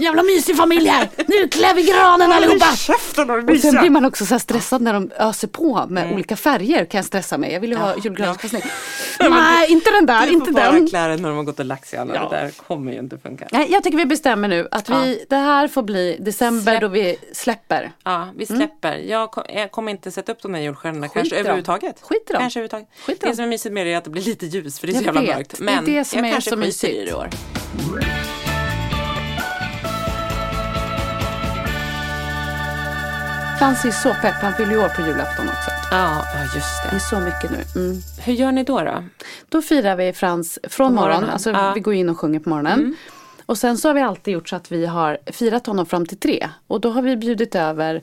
Jävla mysig familj här! Nu klär vi granen allihopa! Käften och sen blir man också så här stressad när de öser på med olika färger kan jag stressa mig. Jag vill ju ha Ja, julgranspåsning. Nej, inte den där, Du inte får bara den. klä dig när de har gått och lagt sig. Ja. Det där kommer ju inte funka. Nej, jag tycker vi bestämmer nu att vi, det här får bli december Släpp. då vi släpper. Ja, vi släpper. Jag, kom, jag kommer inte sätta upp de här julstjärnorna Skit kanske dem. överhuvudtaget. Skit i dem. Kanske överhuvudtaget. Skit det som är mysigt med det är att det blir lite ljus för det är så Jag jävla vet. mörkt. Det är Men det som jag är kanske så mysigt. det i år. Frans är så pepp, han fyller ju år på julafton också. Ja, ja, just Det är det. så mycket nu. Mm. Hur gör ni då? då? Då firar vi Frans från morgon, morgonen. alltså Ja. vi går in och sjunger på morgonen. Och sen så har vi alltid gjort så att vi har firat honom fram till tre. Och då har vi bjudit över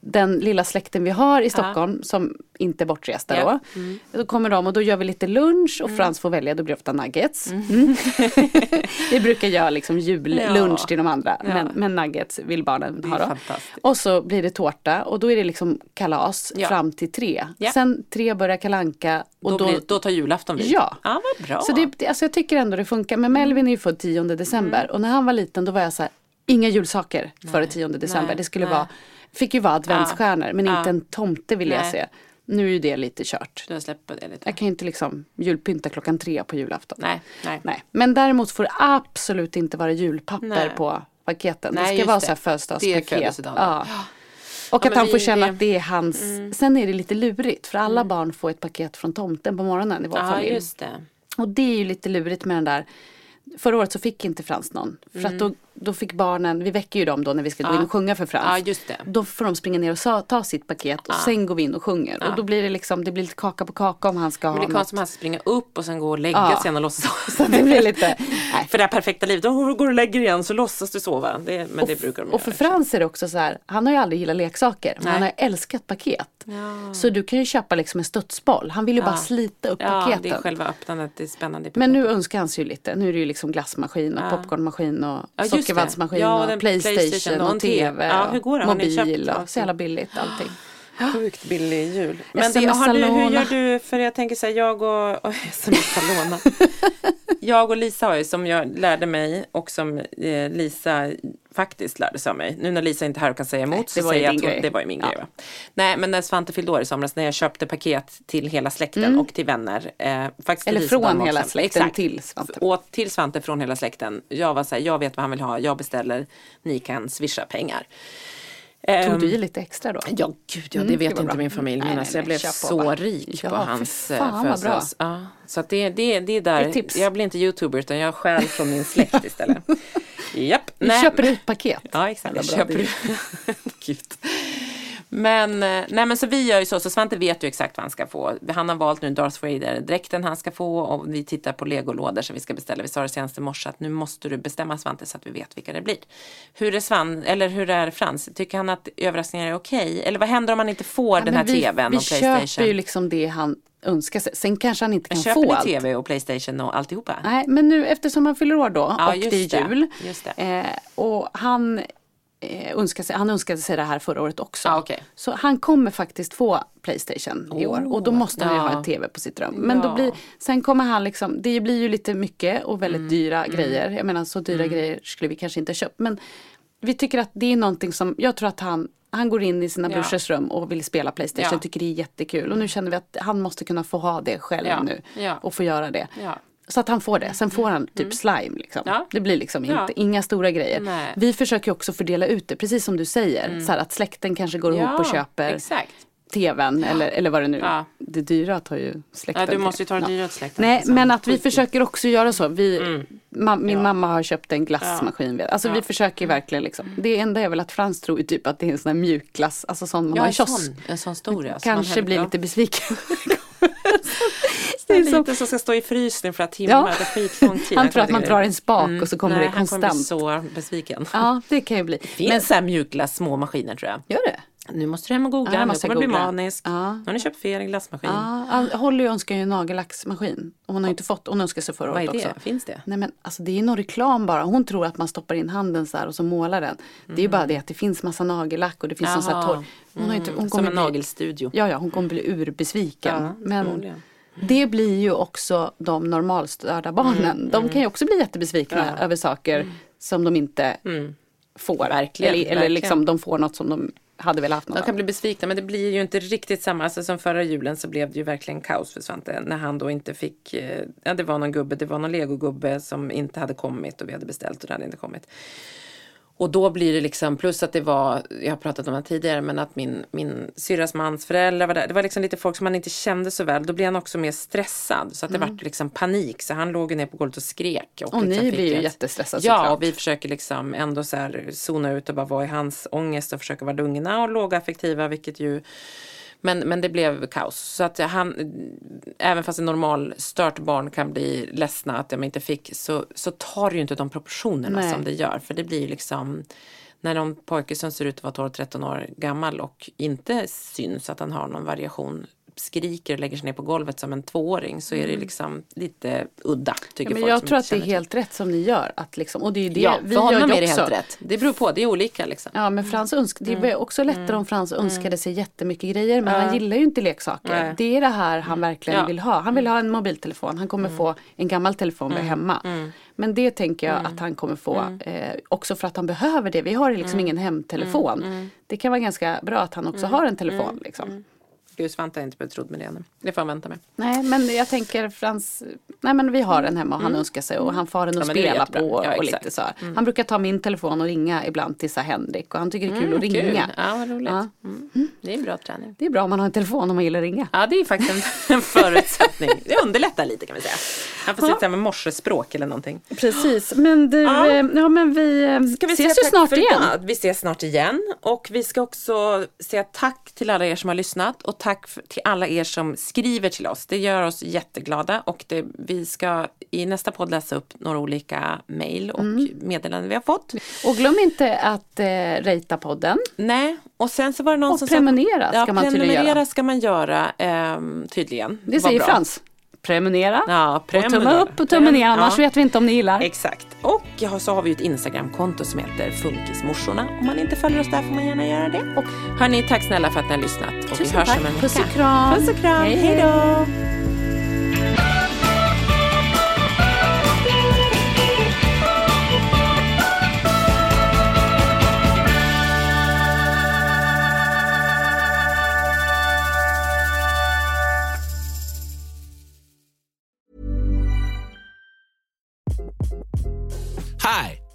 den lilla släkten vi har i Stockholm som inte är bortresta Ja. då. Då kommer de och då gör vi lite lunch och Frans får välja, då blir det ofta nuggets. Mm. vi brukar göra liksom jullunch Ja. till de andra Ja. men, men nuggets vill barnen ha då. Och så blir det tårta och då är det liksom kalas fram till tre. Sen tre börjar kalanka och Då, då, blir, då tar julafton vid. Ja. ja vad bra. så det, alltså jag tycker ändå det funkar. Men Melvin är ju född 10 december Mm. och när han var liten då var jag så här, inga julsaker före 10 december. nej, det skulle nej. vara, fick ju vara adventsstjärnor men inte en tomte vill jag se. Nu är ju det lite kört. Du släpper det lite. Jag kan ju inte liksom julpynta klockan tre på julafton. Nej, nej. Nej. Men däremot får det absolut inte vara julpapper Nej. på paketen. Nej, det ska vara det. så här födelsedagspaket. Ja. Och Ja, att han får vi- känna vi- att det är hans. Sen är det lite lurigt för alla barn får ett paket från tomten på morgonen i vår Ja, familj. just det. Och det är ju lite lurigt med den där. Förra året så fick inte Frans någon. För att då, då fick barnen, vi väcker ju dem då när vi ska gå. Ja. in och sjunga för Frans. Ja, just det. Då får de springa ner och ta sitt paket och sen går vi in och sjunger. Och då blir det liksom, det blir lite kaka på kaka om han ska Men ha det är konstigt om han ska springa upp och sen gå och lägga Ja. sig igen och låtsas Så det blir lite. För det här perfekta livet, då går du och lägger igen så låtsas du sova. Det, men det brukar de Och för göra. Frans är det också så här, han har ju aldrig gillat leksaker. Men han har älskat paket. Så du kan ju köpa liksom en studsboll. Han vill ju bara Ja. slita upp Ja, paketen. det är själva öppnandet, det är spännande. Men nu önskar han sig ju lite. Nu är det ju liksom glassmaskin och Ja. popcornmaskin och Ja, just det. sockervaddsmaskin Ja, och den Playstation, Playstation och och TV. Ja, hur går det? Har ni mobil köpt och allt? så jävla billigt allting. Sjukt billig jul. Men du, hur gör du? För jag tänker så här, jag och... Oh, sms Salona. jag och Lisa har ju, som jag lärde mig och som eh, Lisa faktiskt lärde sig av mig. Nu när Lisa inte är här och kan säga emot Nej, så säger jag att hon, det var ju min Ja. grej. Va? Nej men när Svante fyllde år i somras när jag köpte paket till hela släkten och till vänner. Eh, faktiskt Eller från hela också. släkten Exakt. till Svante. Och till Svante från hela släkten. Jag var så här, jag vet vad han vill ha, jag beställer, ni kan swisha pengar. Tog Ehm, du i lite extra då? Ja, gud ja, Mm, det det vet inte bra. min familj. Nej, Men nej, alltså, jag nej, blev så bara. rik Ja, på hans bra. födelsedags. Ja, så att det, det, det är där. Det är. Jag blir inte youtuber utan jag stjäl från min släkt istället. Japp. Du köper ut paket. Ja, exakt. Jag köper Gud. Men, eh, nej men så vi gör ju så, så Svante vet ju exakt vad han ska få. Han har valt nu Darth Vader-dräkten han ska få och vi tittar på legolådor som vi ska beställa. Vi sa det senast i morse att nu måste du bestämma Svante så att vi vet vilka det blir. Hur är Svan, eller hur är Frans? Tycker han att överraskningar är okej? Eller vad händer om man inte får Ja, den här vi, tvn vi och Playstation? köper ju liksom det han önskar sig. Sen kanske han inte kan Köper få ni allt. tv och Playstation och alltihopa? Nej, men nu eftersom han fyller år då Ja, och det är det. jul. Just det. Eh, och han, eh, önskar sig, han önskade sig det här förra året också. Ja, okej. Så han kommer faktiskt få Playstation i år och då måste han ju ha en TV på sitt rum. Men Ja. då blir, sen kommer han liksom, det blir ju lite mycket och väldigt Mm. dyra grejer. Jag menar så dyra grejer skulle vi kanske inte ha köpt. Men vi tycker att det är någonting som, jag tror att han han går in i sina Ja. brorsors rum och vill spela Playstation, Ja. tycker det är jättekul. Och nu känner vi att han måste kunna få ha det själv Ja. nu. Och få göra det. Ja. Så att han får det. Sen får han typ slime. Liksom. Ja. Det blir liksom Ja. inte, inga stora grejer. Nej. Mm. Vi försöker också fördela ut det, precis som du säger. Så här att släkten kanske går ihop och köper. Exakt. tvn eller, eller vad det nu Ja. Det dyra tar ju släkten Ja, du måste ju ta det Ja. dyra till släkten. Nej, liksom. men att vi försöker också göra så. Vi, Mm. ma- min Ja. mamma har köpt en glassmaskin. Alltså vi försöker verkligen liksom. Det enda är väl att Frans tror ju typ att det är en sån här mjukglass, alltså sån man Ja, har en i kiosk. sån, en sån stor ja. man Kanske blir ja. lite besviken. Det är lite som ska stå i frysen i flera timmar. Ja. Det är skitlång tid. Han tror att man drar en spak Mm. och så kommer Nej, det Han kommer konstant. bli så besviken. Ja, det kan ju bli. Det finns så här mjukglass, små maskiner tror jag. Gör det? Nu måste du hem och googla, Ja, nu kommer du bli manisk. Ja. Nu har ni köpt fel glassmaskin. Ja, Holly önskar ju en nagellacksmaskin. Hon har ju inte fått, hon önskar sig förra Vad är året det? också. Finns det? Nej men alltså det är någon reklam bara. Hon tror att man stoppar in handen så här och så målar den. Det är ju bara det att det finns massa nagellack och det finns någon så här Mm. Jaha. torr. Hon, har inte, hon Som kommer en bli, nagelstudio. Ja, ja, hon kommer bli urbesviken. Ja, men. Det blir ju också de normalstörda barnen. De kan ju också bli jättebesvikna Mm, över saker som de inte Mm. får. Verkligen, eller eller liksom de får något som de hade velat haft något De kan bli besvikna men det blir ju inte riktigt samma. Alltså, som förra julen så blev det ju verkligen kaos för Svante. När han då inte fick, eh, ja det var någon gubbe, det var någon legogubbe som inte hade kommit och vi hade beställt och det hade inte kommit. Och då blir det liksom, plus att det var, jag har pratat om det tidigare, men att min, min syrras mans föräldrar var där. Det var liksom lite folk som man inte kände så väl. Då blev han också mer stressad. Så att det var liksom panik. Så han låg ner på golvet och skrek. Mm. Och liksom ni blir ju ett- jättestressade Ja, såklart. och vi försöker liksom ändå så här zona ut och bara vara i hans ångest och försöka vara lugna och lågaffektiva, vilket ju men, men det blev kaos. Så att han, även fast en normal stört barn kan bli ledsna att de inte fick, så, så tar det ju inte de proportionerna Nej. som det gör. För det blir ju liksom, när någon pojke som ser ut att vara 12-13 år gammal och inte syns att han har någon variation skriker och lägger sig ner på golvet som en tvååring så är det liksom lite udda. Tycker Mm. Ja, men folk jag tror att det är känner till. helt rätt som ni gör. Att liksom, och det är ju det Ja, vi för honom gör är det också. helt rätt. Det beror på, det är olika liksom. Ja men Frans önsk, det var också lättare om Frans önskade sig jättemycket grejer men han gillar ju inte leksaker. Nej. Det är det här han verkligen Ja. vill ha. Han vill ha en mobiltelefon, han kommer få en gammal telefon där hemma. Men det tänker jag att han kommer få eh, också för att han behöver det. Vi har liksom ingen hemtelefon. Det kan vara ganska bra att han också har en telefon. Liksom. Gud, Svante har inte blivit trodd med det ännu. Det får han vänta med. Nej men jag tänker Frans, nej men vi har den hemma och han önskar sig och han får den Ja, att är spela på Ja, och lite så här. Han brukar ta min telefon och ringa ibland till så Henrik och han tycker det är kul att ringa. Kul. Ja, vad roligt. Ja. Mm. Det är bra träning. Det är bra om man har en telefon om man gillar att ringa. Ja, det är faktiskt en, en förutsättning. Det underlättar lite kan vi säga. Han får sitta med morsespråk eller någonting. Precis, men du, Ja. ja, ja men vi, eh, Ska vi ses ju snart igen. idag? Vi ses snart igen. Och vi ska också säga tack till alla er som har lyssnat och tack för, till alla er som skriver till oss. Det gör oss jätteglada och det, vi ska i nästa podd läsa upp några olika mejl och Mm. meddelanden vi har fått. Och glöm inte att eh, ratea podden. Nej, och sen så var det någon Och som prenumerera sa... ska man tydligen prenumerera ska man göra ehm, tydligen. Det säger. Frans. Prenumerera. Ja, och tumme prenumerera. upp och tummen ner, annars Ja. vet vi inte om ni gillar. Exakt. Och så har vi ett Instagramkonto som heter Funkismorsorna. Om man inte följer oss där får man gärna göra det. Och hörni, tack snälla för att ni har lyssnat. Och vi Tusen hörs tack. om en vecka. Puss och kram. Puss och kram. Hej då.